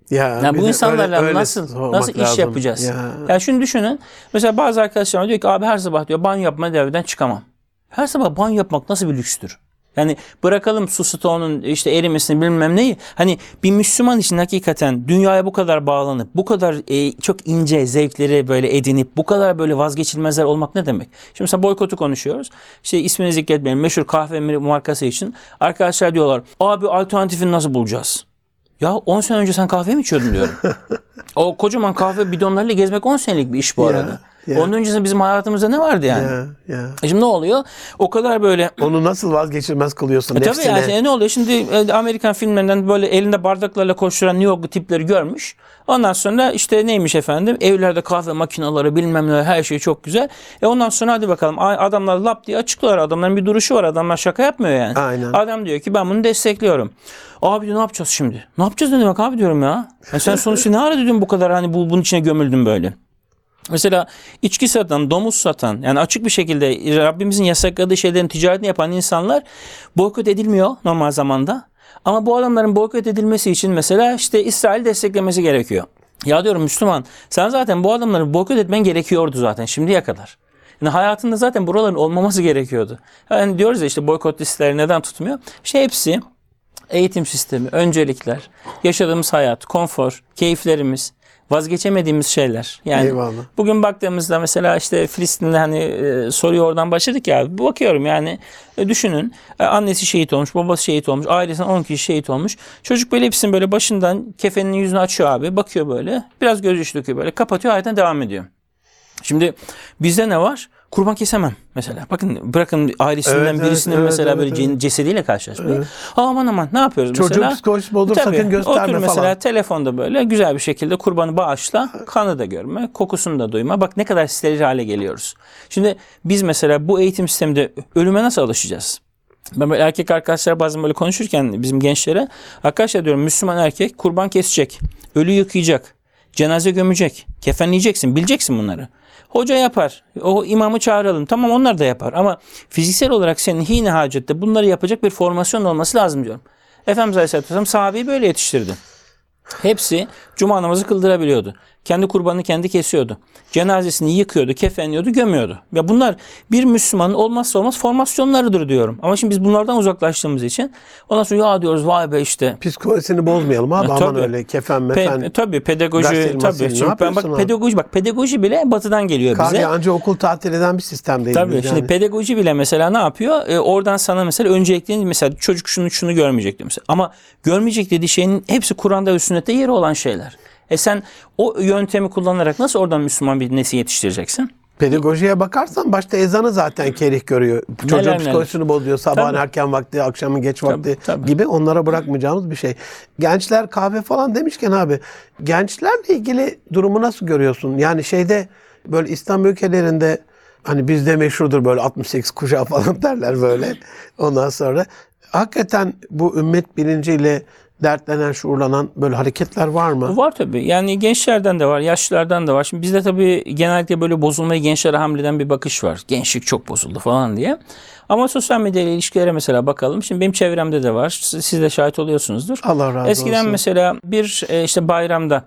Ya, Ya bir bu insanlarla öyle- nasıl nasıl iş lazım. yapacağız? Ya. Ya. şunu düşünün. Mesela bazı arkadaşlar diyor ki abi her sabah diyor banyo yapmaya evden çıkamam. Her sabah banyo yapmak nasıl bir lükstür? Yani bırakalım su stoğunun işte erimesini bilmem neyi. Hani bir Müslüman için hakikaten dünyaya bu kadar bağlanıp bu kadar e, çok ince zevkleri böyle edinip bu kadar böyle vazgeçilmezler olmak ne demek? Şimdi mesela boykotu konuşuyoruz. İşte ismini zikretmeyelim. Meşhur kahve markası için. Arkadaşlar diyorlar abi alternatifini nasıl bulacağız? Ya 10 sene önce sen kahve mi içiyordun diyorum. o kocaman kahve bidonlarıyla gezmek 10 senelik bir iş bu Ya, arada. Ya. Onun öncesinde bizim hayatımızda ne vardı yani? Ya, ya. E Şimdi ne oluyor? O kadar böyle Onu nasıl vazgeçilmez kılıyorsun e tabii nefsine? yani e ne oluyor? Şimdi e, Amerikan filmlerinden böyle elinde bardaklarla koşturan New Yorklu tipleri görmüş. Ondan sonra işte neymiş efendim? Evlerde kahve makineleri bilmem ne her şey çok güzel. E ondan sonra hadi bakalım adamlar lap diye açıklıyorlar. Adamların bir duruşu var. Adamlar şaka yapmıyor yani. Aynen. Adam diyor ki ben bunu destekliyorum. Abi diyor ne yapacağız şimdi? Ne yapacağız ne demek abi diyorum ya. ya sen sonuçta ne ara dedim bu kadar hani bu bunun içine gömüldün böyle. Mesela içki satan, domuz satan yani açık bir şekilde Rabbimizin yasakladığı şeylerin ticaretini yapan insanlar boykot edilmiyor normal zamanda. Ama bu adamların boykot edilmesi için mesela işte İsrail desteklemesi gerekiyor. Ya diyorum Müslüman sen zaten bu adamları boykot etmen gerekiyordu zaten şimdiye kadar. Yani hayatında zaten buraların olmaması gerekiyordu. Yani diyoruz ya işte boykot listeleri neden tutmuyor? İşte hepsi eğitim sistemi, öncelikler, yaşadığımız hayat, konfor, keyiflerimiz, vazgeçemediğimiz şeyler. Yani Eyvallah. bugün baktığımızda mesela işte Filistin'de hani e, soruyu oradan başladık ya. Bakıyorum yani e, düşünün e, annesi şehit olmuş, babası şehit olmuş, ailesinden 10 kişi şehit olmuş. Çocuk böyle hepsinin böyle başından kefenin yüzünü açıyor abi. Bakıyor böyle. Biraz göz döküyor böyle. Kapatıyor hayatına devam ediyor. Şimdi bizde ne var? Kurban kesemem mesela. Bakın bırakın ailesinden Evet, evet, birisinin evet, mesela evet, böyle evet. cesediyle karşılaşmayı. Aman aman ne yapıyoruz Çocuğun mesela? psikolojisi bozulur sakın gösterme otur mesela falan. telefonda böyle güzel bir şekilde kurbanı bağışla. Kanı da görme, kokusunu da duyma. Bak ne kadar steril hale geliyoruz. Şimdi biz mesela bu eğitim sisteminde ölüme nasıl alışacağız? Ben böyle erkek arkadaşlar bazen böyle konuşurken bizim gençlere arkadaşlar diyorum Müslüman erkek kurban kesecek, ölü yıkayacak, cenaze gömecek, kefenleyeceksin, bileceksin bunları. Hoca yapar. O imamı çağıralım. Tamam onlar da yapar. Ama fiziksel olarak senin hine hacette bunları yapacak bir formasyon olması lazım diyorum. Efendimiz Aleyhisselatü Vesselam sahabeyi böyle yetiştirdi. Hepsi cuma namazı kıldırabiliyordu. Kendi kurbanını kendi kesiyordu. Cenazesini yıkıyordu, kefenliyordu, gömüyordu. Ya bunlar bir Müslümanın olmazsa olmaz formasyonlarıdır diyorum. Ama şimdi biz bunlardan uzaklaştığımız için ondan sonra ya diyoruz vay be işte Psikolojisini bozmayalım abi aman öyle kefen Pe- mefen. tabii pedagoji tabii. Şimdi ben bak abi? pedagoji bak pedagoji bile batıdan geliyor bize. Kahve anca okul tatil eden bir sistemdeyiz Tabii biz şimdi yani. pedagoji bile mesela ne yapıyor? Ee, oradan sana mesela önceliklerini mesela çocuk şunu şunu görmeyecek diyor mesela. Ama görmeyecek dediği şeyin hepsi Kur'an'da ve sünnette yeri olan şeyler. E sen o yöntemi kullanarak nasıl oradan Müslüman bir nesil yetiştireceksin? Pedagojiye bakarsan başta ezanı zaten kerih görüyor. Çocuğun neler. psikolojisini bozuyor. Sabahın Tabii. erken vakti, akşamın geç vakti tabii. gibi onlara bırakmayacağımız bir şey. Gençler kahve falan demişken abi gençlerle ilgili durumu nasıl görüyorsun? Yani şeyde böyle İslam ülkelerinde hani bizde meşhurdur böyle 68 kuşağı falan derler böyle. Ondan sonra hakikaten bu ümmet bilinciyle dertlenen, şuurlanan böyle hareketler var mı? Var tabii. Yani gençlerden de var, yaşlılardan da var. Şimdi bizde tabii genellikle böyle bozulmayı gençlere hamleden bir bakış var. Gençlik çok bozuldu falan diye. Ama sosyal medya ile ilişkilere mesela bakalım. Şimdi benim çevremde de var. Siz siz de şahit oluyorsunuzdur. Allah razı Eskiden olsun. mesela bir e, işte bayramda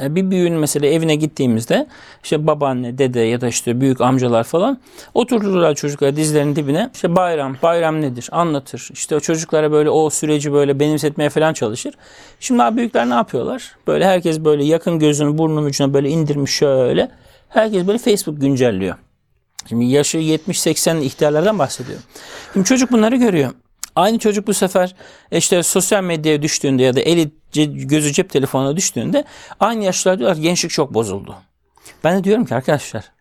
bir büyüğün mesela evine gittiğimizde işte babaanne, dede ya da işte büyük amcalar falan otururlar çocuklar dizlerinin dibine. İşte bayram, bayram nedir anlatır. İşte o çocuklara böyle o süreci böyle benimsetmeye falan çalışır. Şimdi abi büyükler ne yapıyorlar? Böyle herkes böyle yakın gözünü burnunun ucuna böyle indirmiş şöyle. Herkes böyle Facebook güncelliyor. Şimdi yaşı 70-80 ihtiyarlardan bahsediyorum. Şimdi çocuk bunları görüyor. Aynı çocuk bu sefer işte sosyal medyaya düştüğünde ya da eli gözü cep telefonuna düştüğünde aynı yaşlılar diyorlar gençlik çok bozuldu. Ben de diyorum ki arkadaşlar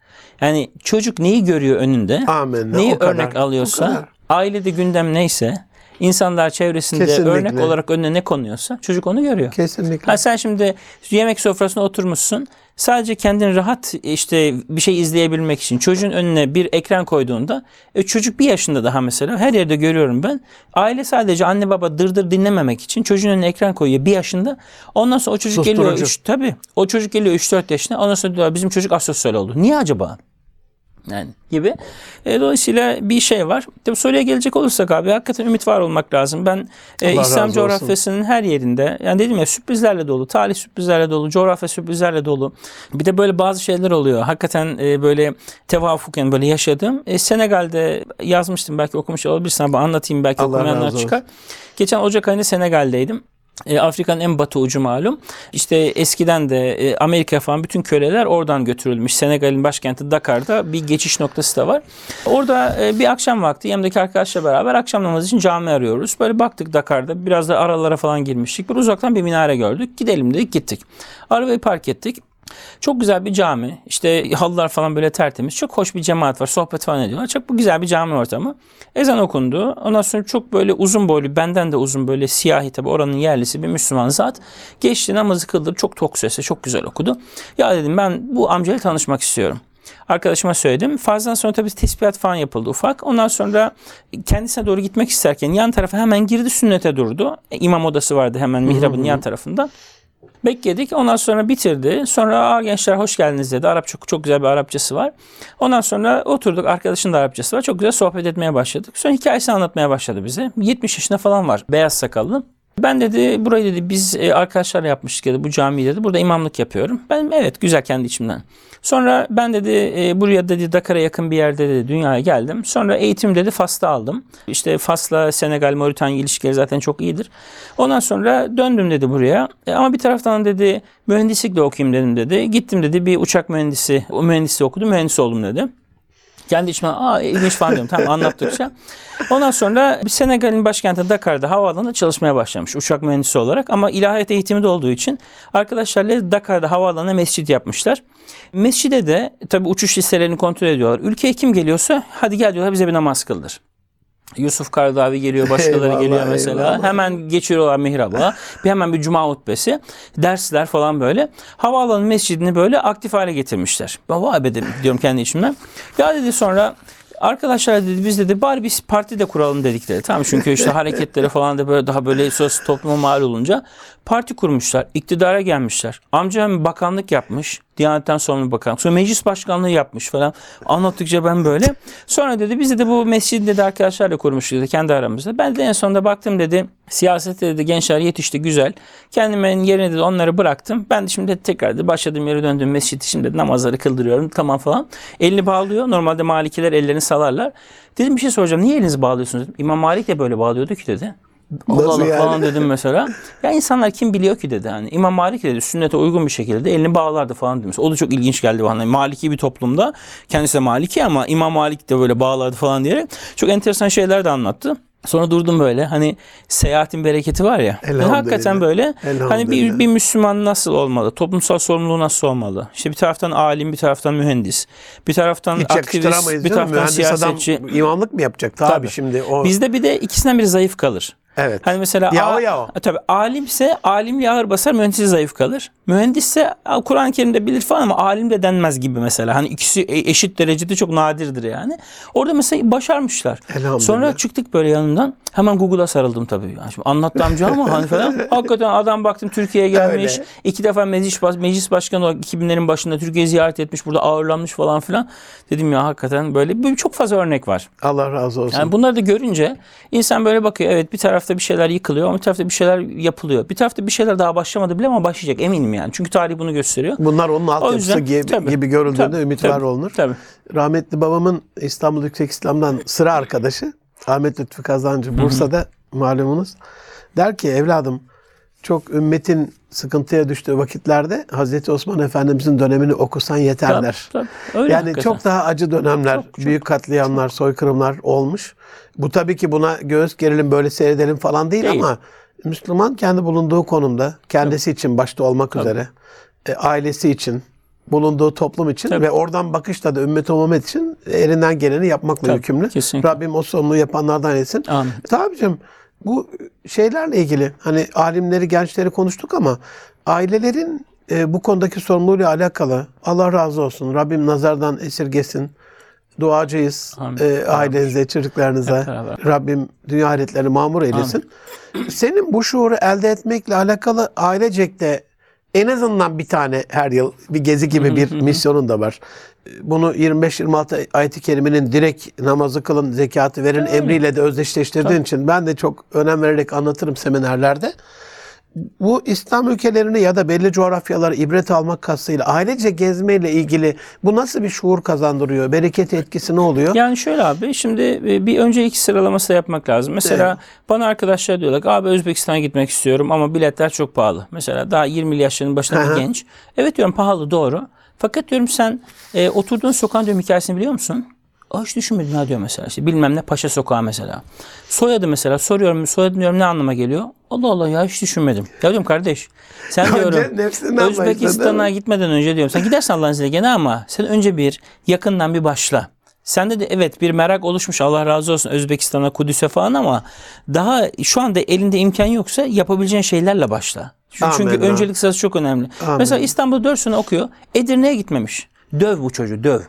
Yani çocuk neyi görüyor önünde, Amenna, neyi örnek alıyorsa, ailede gündem neyse, insanlar çevresinde Kesinlikle. örnek olarak önüne ne konuyorsa çocuk onu görüyor. Kesinlikle. Ha sen şimdi yemek sofrasına oturmuşsun. Sadece kendini rahat işte bir şey izleyebilmek için çocuğun önüne bir ekran koyduğunda e, çocuk bir yaşında daha mesela her yerde görüyorum ben. Aile sadece anne baba dırdır dinlememek için çocuğun önüne ekran koyuyor bir yaşında. Ondan sonra o çocuk geliyor Susturucu. üç, tabii o çocuk geliyor 3-4 yaşına ondan sonra diyorlar bizim çocuk asosyal oldu. Niye acaba? Yani gibi. E, dolayısıyla bir şey var. Tabii soruya gelecek olursak abi hakikaten ümit var olmak lazım. Ben e, Allah İslam coğrafyasının her yerinde yani dedim ya sürprizlerle dolu, tarih sürprizlerle dolu, coğrafya sürprizlerle dolu. Bir de böyle bazı şeyler oluyor. Hakikaten e, böyle tevafuken böyle yaşadım. E, Senegal'de yazmıştım belki okumuş olabilirsin ama anlatayım belki Allah okumayanlar olsun. çıkar. Geçen Ocak ayında Senegal'deydim. E, Afrika'nın en batı ucu malum. İşte eskiden de e, Amerika falan bütün köleler oradan götürülmüş. Senegal'in başkenti Dakar'da bir geçiş noktası da var. Orada e, bir akşam vakti yanımdaki arkadaşla beraber akşam namazı için cami arıyoruz. Böyle baktık Dakar'da biraz da aralara falan girmiştik. Bir uzaktan bir minare gördük. Gidelim dedik gittik. Arabayı park ettik. Çok güzel bir cami. İşte halılar falan böyle tertemiz. Çok hoş bir cemaat var. Sohbet falan ediyorlar. Çok bu güzel bir cami ortamı. Ezan okundu. Ondan sonra çok böyle uzun boylu, benden de uzun böyle siyahi tabi oranın yerlisi bir Müslüman zat. Geçti namazı kıldı. Çok tok sesle çok güzel okudu. Ya dedim ben bu amcayla tanışmak istiyorum. Arkadaşıma söyledim. Fazladan sonra tabii tespihat falan yapıldı ufak. Ondan sonra kendisine doğru gitmek isterken yan tarafa hemen girdi sünnete durdu. E, İmam odası vardı hemen mihrabın yan tarafında. Bekledik. Ondan sonra bitirdi. Sonra Aa, gençler hoş geldiniz dedi. Arapça çok güzel bir Arapçası var. Ondan sonra oturduk. Arkadaşın da Arapçası var. Çok güzel sohbet etmeye başladık. Sonra hikayesini anlatmaya başladı bize. 70 yaşında falan var. Beyaz sakallı. Ben dedi burayı dedi biz e, arkadaşlarla yapmıştık dedi bu camiyi dedi. Burada imamlık yapıyorum. Ben evet güzel kendi içimden. Sonra ben dedi e, buraya dedi Dakar'a yakın bir yerde dedi dünyaya geldim. Sonra eğitim dedi Fas'ta aldım. İşte Fas'la Senegal Moritanya ilişkileri zaten çok iyidir. Ondan sonra döndüm dedi buraya. E, ama bir taraftan dedi mühendislik de okuyayım dedim dedi. Gittim dedi bir uçak mühendisi o mühendisliği okudum mühendis oldum dedi. Kendi içime aa ilginç falan diyorum. Tamam anlattıkça. Ondan sonra bir Senegal'in başkenti Dakar'da havaalanında çalışmaya başlamış uçak mühendisi olarak. Ama ilahiyat eğitimi de olduğu için arkadaşlarla Dakar'da havaalanına mescit yapmışlar. Mescide de tabii uçuş listelerini kontrol ediyorlar. Ülkeye kim geliyorsa hadi gel diyorlar bize bir namaz kıldır. Yusuf Kardavi geliyor, başkaları Eyvallah, geliyor mesela. eyvallah. Hemen geçiyorlar mihraba. bir hemen bir cuma hutbesi. Dersler falan böyle. Havaalanı mescidini böyle aktif hale getirmişler. Ben vay be dedim, diyorum kendi içimden. Ya dedi sonra Arkadaşlar dedi biz dedi bari biz parti de kuralım dedikleri. Tamam çünkü işte hareketleri falan da böyle daha böyle söz topluma mal olunca parti kurmuşlar. iktidara gelmişler. Amcam bakanlık yapmış. Diyanetten sorumlu bakan. Sonra meclis başkanlığı yapmış falan. Anlattıkça ben böyle. Sonra dedi biz de bu mescidi dedi arkadaşlarla kurmuştuk dedi kendi aramızda. Ben de en sonunda baktım dedi siyasette dedi gençler yetişti güzel. Kendimin yerine dedi onları bıraktım. Ben de şimdi tekrar dedi başladığım yere döndüm mescidi şimdi dedi, namazları kıldırıyorum tamam falan. Elini bağlıyor. Normalde malikiler ellerini salarlar. Dedim bir şey soracağım. Niye elinizi bağlıyorsunuz? Dedim. İmam Malik de böyle bağlıyordu ki dedi. Allah Nasıl Allah yani? falan dedim mesela. Ya insanlar kim biliyor ki dedi. Hani İmam Malik dedi sünnete uygun bir şekilde elini bağlardı falan demiş. O da çok ilginç geldi bana. Maliki bir toplumda kendisi de Maliki ama İmam Malik de böyle bağlardı falan diyerek çok enteresan şeyler de anlattı. Sonra durdum böyle hani seyahatin bereketi var ya. Elhamdülillah. hakikaten böyle hani bir, bir Müslüman nasıl olmalı? Toplumsal sorumluluğu nasıl olmalı? İşte bir taraftan alim, bir taraftan mühendis. Bir taraftan Hiç aktivist, bir taraftan Mühendis siyasetçi. adam imamlık mı yapacak? Tabii, Tabii. şimdi o. Bizde bir de ikisinden biri zayıf kalır. Evet. Hani mesela Ya o ya o. E, Tabii alimse alimliği ağır basar, mühendisi zayıf kalır. Mühendisse Kur'an-ı Kerim'de bilir falan ama alim de denmez gibi mesela. Hani ikisi e- eşit derecede çok nadirdir yani. Orada mesela başarmışlar. Sonra çıktık böyle yanından. Hemen Google'a sarıldım tabii. Yani şimdi anlattı amca ama hani falan. Hakikaten adam baktım Türkiye'ye gelmiş. Öyle. iki defa meclis, baş- meclis başkanı olarak 2000'lerin başında Türkiye'yi ziyaret etmiş. Burada ağırlanmış falan filan. Dedim ya hakikaten böyle, böyle çok fazla örnek var. Allah razı olsun. Yani bunları da görünce insan böyle bakıyor. Evet bir tarafta bir şeyler yıkılıyor ama bir tarafta bir şeyler yapılıyor. Bir tarafta bir şeyler daha başlamadı bile ama başlayacak eminim yani. Çünkü tarih bunu gösteriyor. Bunlar onun altyapısı gibi, tabii, gibi görüldüğünde tabii, ümit tabii, var olunur. Tabii. Rahmetli babamın İstanbul Yüksek İslam'dan sıra arkadaşı Ahmet Lütfü Kazancı Bursa'da malumunuz. Der ki evladım çok ümmetin sıkıntıya düştüğü vakitlerde Hazreti Osman Efendimizin dönemini okusan yeter Tabii, der. tabii. Öyle yani hakikaten. çok daha acı dönemler, Çok, çok, büyük katliamlar, soykırımlar olmuş. Bu tabii ki buna göğüs gerelim böyle seyredelim falan değil, Değil. ama Müslüman kendi bulunduğu konumda kendisi için başta olmak üzere e, ailesi için bulunduğu toplum için Tabii. ve oradan bakışla da ümmet olmamak için elinden geleni yapmakla Tabii, yükümlü. kesinlikle. Rabbim o sorumluluğu yapanlardan etsin. Amin. Tabicim bu şeylerle ilgili hani alimleri, gençleri konuştuk ama ailelerin e, bu konudaki sorumluluğuyla alakalı Allah razı olsun. Rabbim nazardan esirgesin. Duacıyız Amin. e, ailenize, çocuklarınıza. Hep beraber. Rabbim dünya ahiretlerini mamur eylesin. Senin bu şuuru elde etmekle alakalı ailecekte en azından bir tane her yıl bir gezi gibi bir misyonun da var. Bunu 25-26 ayet-i kerimenin direkt namazı kılın, zekatı verin emriyle de özdeşleştirdiğin için ben de çok önem vererek anlatırım seminerlerde. Bu İslam ülkelerini ya da belli coğrafyaları ibret almak kastıyla ailece gezmeyle ilgili bu nasıl bir şuur kazandırıyor? Bereket etkisi ne oluyor? Yani şöyle abi şimdi e, bir öncelik sıralaması da yapmak lazım. Mesela bana arkadaşlar diyorlar ki abi Özbekistan'a gitmek istiyorum ama biletler çok pahalı. Mesela daha 20 yaşlarının başında bir genç. Evet diyorum pahalı doğru. Fakat diyorum sen e, oturduğun sokağın diyorum hikayesini biliyor musun? Aa hiç düşünmedim ha diyor mesela. İşte bilmem ne Paşa Sokağı mesela. Soyadı mesela soruyorum soyadı diyorum ne anlama geliyor? Allah Allah ya hiç düşünmedim. Ya diyorum kardeş sen diyorum Özbekistan'a gitmeden önce diyorum. Sen gidersen Allah'ın izniyle gene ama sen önce bir yakından bir başla. Sende de evet bir merak oluşmuş Allah razı olsun Özbekistan'a, Kudüs'e falan ama daha şu anda elinde imkan yoksa yapabileceğin şeylerle başla. Çünkü, amin. öncelik sırası çok önemli. Amin. Mesela İstanbul'da 4 sene okuyor. Edirne'ye gitmemiş. Döv bu çocuğu döv.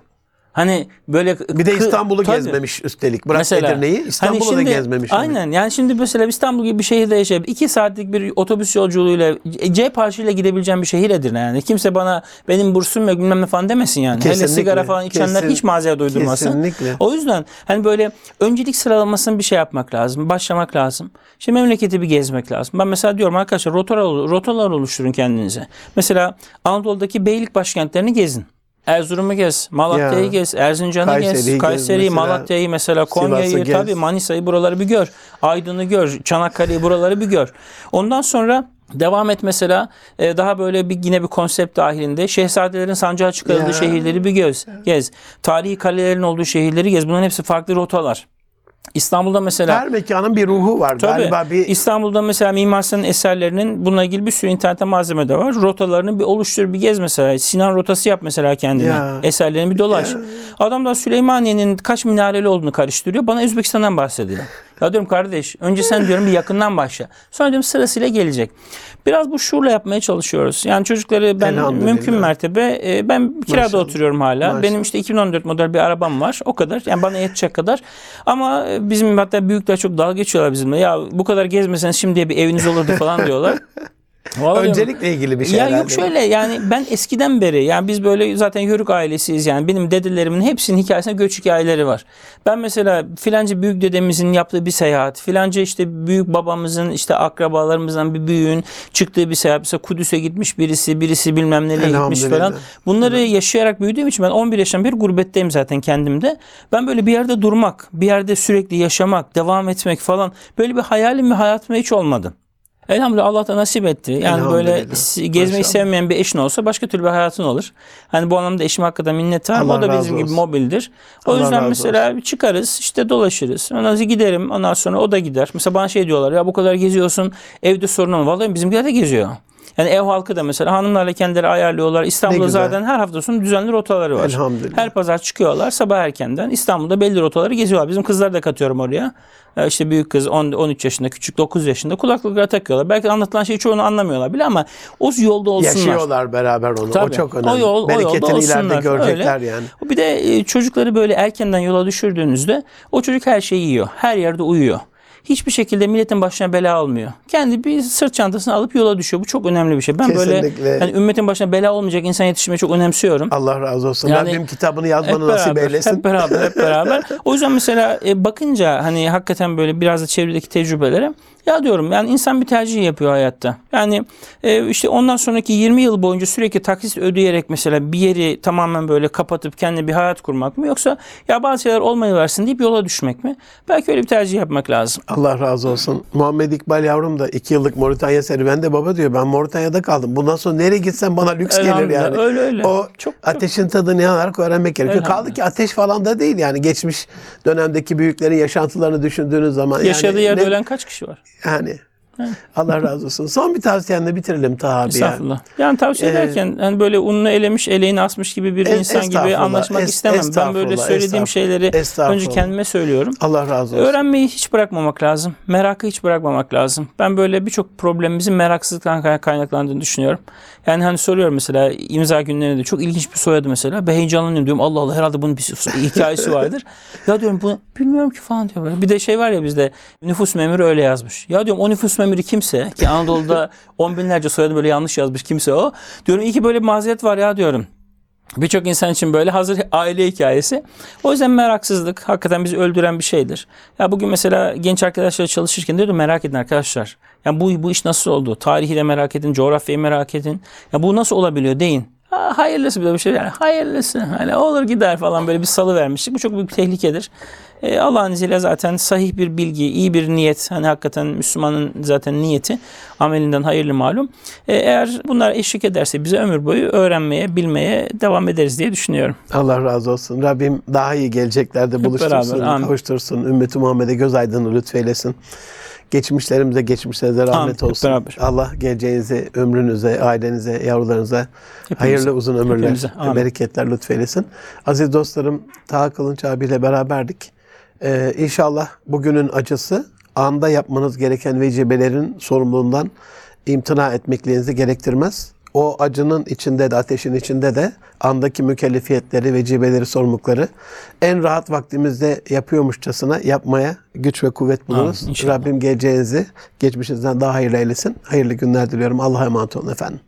Hani böyle Bir de İstanbul'u gezmemiş üstelik. Bırak Mesela, Edirne'yi İstanbul'u hani da gezmemiş. Aynen yani şimdi mesela İstanbul gibi bir şehirde yaşayıp iki saatlik bir otobüs yolculuğuyla e, C parçayla gidebileceğim bir şehir Edirne yani. Kimse bana benim bursum yok bilmem ne falan demesin yani. Hele Kesinlikle, sigara falan içenler kesin- hiç mazeret uydurmasın. kesinlikle. O yüzden hani böyle öncelik sıralamasını bir şey yapmak lazım. Başlamak lazım. Şimdi memleketi bir gezmek lazım. Ben mesela diyorum arkadaşlar rotalar, rotalar oluşturun kendinize. Mesela Anadolu'daki beylik başkentlerini gezin. Erzurum'u gez, Malatya'yı Ya. gez, Erzincan'ı Kayseri'yi gez, Kayseri'yi, mesela. Malatya'yı mesela Konya'yı tabii Manisa'yı buraları bir gör. Aydın'ı gör, Çanakkale'yi buraları bir gör. Ondan sonra devam et mesela e, daha böyle bir yine bir konsept dahilinde şehzadelerin sancağa çıkarıldığı Ya. şehirleri bir göz, gez. Tarihi kalelerin olduğu şehirleri gez. Bunların hepsi farklı rotalar. İstanbul'da mesela Her mekanın bir ruhu var. Tabii. Galiba bir İstanbul'da mesela Mimar Sinan'ın eserlerinin bununla ilgili bir sürü internette malzeme de var. Rotalarını bir oluştur bir gez mesela. Sinan rotası yap mesela kendine. Ya. Eserlerini bir dolaş. Adam da Süleymaniye'nin kaç minareli olduğunu karıştırıyor. Bana Özbekistan'dan bahsediyor. Ya diyorum kardeş önce sen diyorum bir yakından başla. Sonra diyorum sırasıyla gelecek. Biraz bu şuurla yapmaya çalışıyoruz. Yani çocukları ben mümkün mertebe e, ben kirada Maşallah. oturuyorum hala. Maşallah. Benim işte 2014 model bir arabam var. O kadar. Yani bana yetecek kadar. Ama e, bizim hatta büyükler çok dalga geçiyorlar bizimle. Ya bu kadar gezmeseniz şimdiye bir eviniz olurdu falan diyorlar. Vallahi öncelikle ilgili bir şey ya herhalde. yok şöyle yani ben eskiden beri yani biz böyle zaten Yörük ailesiyiz yani benim dedelerimin hepsinin hikayesinde göç hikayeleri var. Ben mesela filanca büyük dedemizin yaptığı bir seyahat, filanca işte büyük babamızın işte akrabalarımızdan bir büyüğün çıktığı bir seyahat. Mesela Kudüs'e gitmiş birisi, birisi bilmem nereye gitmiş falan. Bunları yaşayarak büyüdüğüm için ben 11 yaşından beri gurbetteyim zaten kendimde. Ben böyle bir yerde durmak, bir yerde sürekli yaşamak, devam etmek falan böyle bir hayalim ve hayatımda hiç olmadı. Elhamdülillah Allah da nasip etti. Yani böyle gezmeyi Maşallah. sevmeyen bir eşin olsa başka türlü bir hayatın olur. Hani bu anlamda eşim hakikaten minnettarım. O da bizim gibi olsun. mobildir. O Allah yüzden mesela çıkarız işte dolaşırız. Ondan sonra giderim. Ondan sonra o da gider. Mesela bana şey diyorlar ya bu kadar geziyorsun evde sorun olmuyor. Vallahi bizimkiler de geziyor. Yani ev halkı da mesela hanımlarla kendileri ayarlıyorlar. İstanbul'da zaten her hafta sonu düzenli rotaları var. Elhamdülillah. Her pazar çıkıyorlar sabah erkenden. İstanbul'da belli rotaları geziyorlar. Bizim kızlar da katıyorum oraya. Ee, İşte büyük kız 10, 13 yaşında, küçük 9 yaşında kulaklıkları takıyorlar. Belki anlatılan şeyi çoğunu anlamıyorlar bile ama o yolda olsunlar. Yaşıyorlar beraber onu. O Tabii. çok O önemli. yol- o yolda Bereketini ileride görecekler Öyle. yani. Bir de e, çocukları böyle erkenden yola düşürdüğünüzde o çocuk her şeyi yiyor. Her yerde uyuyor. Hiçbir şekilde milletin başına bela almıyor. Kendi bir sırt çantasını alıp yola düşüyor. Bu çok önemli bir şey. Ben Kesinlikle. böyle hani ümmetin başına bela olmayacak insan yetiştirmeyi çok önemsiyorum. Allah razı olsun. Yani- Rabbim kitabını yazmanı nasip beraber, eylesin. hep beraber, hep beraber. O yüzden mesela e, bakınca hani hakikaten böyle biraz da çevredeki tecrübelere ya diyorum yani insan bir tercih yapıyor hayatta. Yani e, işte ondan sonraki 20 yıl boyunca sürekli taksit ödeyerek mesela bir yeri tamamen böyle kapatıp kendine bir hayat kurmak mı yoksa ya bazı şeyler olmayı versin deyip yola düşmek mi? Belki öyle bir tercih yapmak lazım. Allah razı olsun. Muhammed İkbal yavrum da iki yıllık Moritanya serüvende baba diyor ben Moritanya'da kaldım. Bundan sonra nereye gitsem bana lüks gelir yani. öyle öyle. O Çok- çok- ateşin tadını yanarak öğrenmek gerekiyor. Kaldı ki ateş falan da değil yani geçmiş dönemdeki büyüklerin yaşantılarını düşündüğünüz zaman. Yaşadığı yani yerde ne- ölen kaç kişi var? Yani Allah razı olsun. Son bir tavsiyenle bitirelim Taha abi. Estağfurullah. Yani tavsiye Ee, ederken hani böyle ununu elemiş, eleğini asmış gibi bir insan gibi anlaşmak es- istemem. Ben böyle söylediğim şeyleri önce kendime söylüyorum. Allah razı olsun. Öğrenmeyi hiç bırakmamak lazım. Merakı hiç bırakmamak lazım. Ben böyle birçok problemimizin meraksızlıktan kay- kaynaklandığını düşünüyorum. Yani hani soruyorum mesela imza günlerinde çok ilginç bir soyadı mesela. Ben heyecanlanıyorum diyorum. Allah Allah herhalde bunun bir hikayesi vardır. ya diyorum bu bilmiyorum ki falan diyor. böyle. Bir de şey var ya bizde nüfus memuru öyle yazmış. Ya diyorum o nüfus memuru kimse ki Anadolu'da on binlerce soyadı böyle yanlış yazmış kimse o. Diyorum iyi ki böyle bir mazeret var ya diyorum. Birçok insan için böyle hazır aile hikayesi. O yüzden meraksızlık hakikaten bizi öldüren bir şeydir. Ya bugün mesela genç arkadaşlar çalışırken diyorum merak edin arkadaşlar. Ya bu bu iş nasıl oldu? Tarihi de merak edin, coğrafyayı merak edin. Ya bu nasıl olabiliyor deyin. Ha, hayırlısı de bir şey yani hayırlısı hani olur gider falan böyle bir salı vermiştik. Bu çok büyük bir tehlikedir. Ee, Allah'ın izniyle zaten sahih bir bilgi, iyi bir niyet. Hani hakikaten Müslümanın zaten niyeti amelinden hayırlı malum. Ee, eğer bunlar eşlik ederse bize ömür boyu öğrenmeye, bilmeye devam ederiz diye düşünüyorum. Allah razı olsun. Rabbim daha iyi geleceklerde buluştursun, beraber, kavuştursun. Ümmeti Muhammed'e göz aydınlığı lütfeylesin. Geçmişlerimize, geçmişlerinize rahmet Amin. Olsun. beraber. Allah geleceğinize, ömrünüze, ailenize, yavrularınıza hayırlı uzun ömürler, Hepimize. Bereketler lütfeylesin. Aziz dostlarım, Taha Kılınç abiyle beraberdik. Ee, inşallah bugünün acısı anda yapmanız gereken vecibelerin sorumluluğundan imtina etmekliğinizi gerektirmez. O acının içinde de ateşin içinde de andaki mükellefiyetleri, vecibeleri, sorumlulukları en rahat vaktimizde yapıyormuşçasına yapmaya güç ve kuvvet buluruz. Amin. Rabbim geleceğinizi geçmişinizden daha hayırlı eylesin. Hayırlı günler diliyorum. Allah'a emanet olun efendim.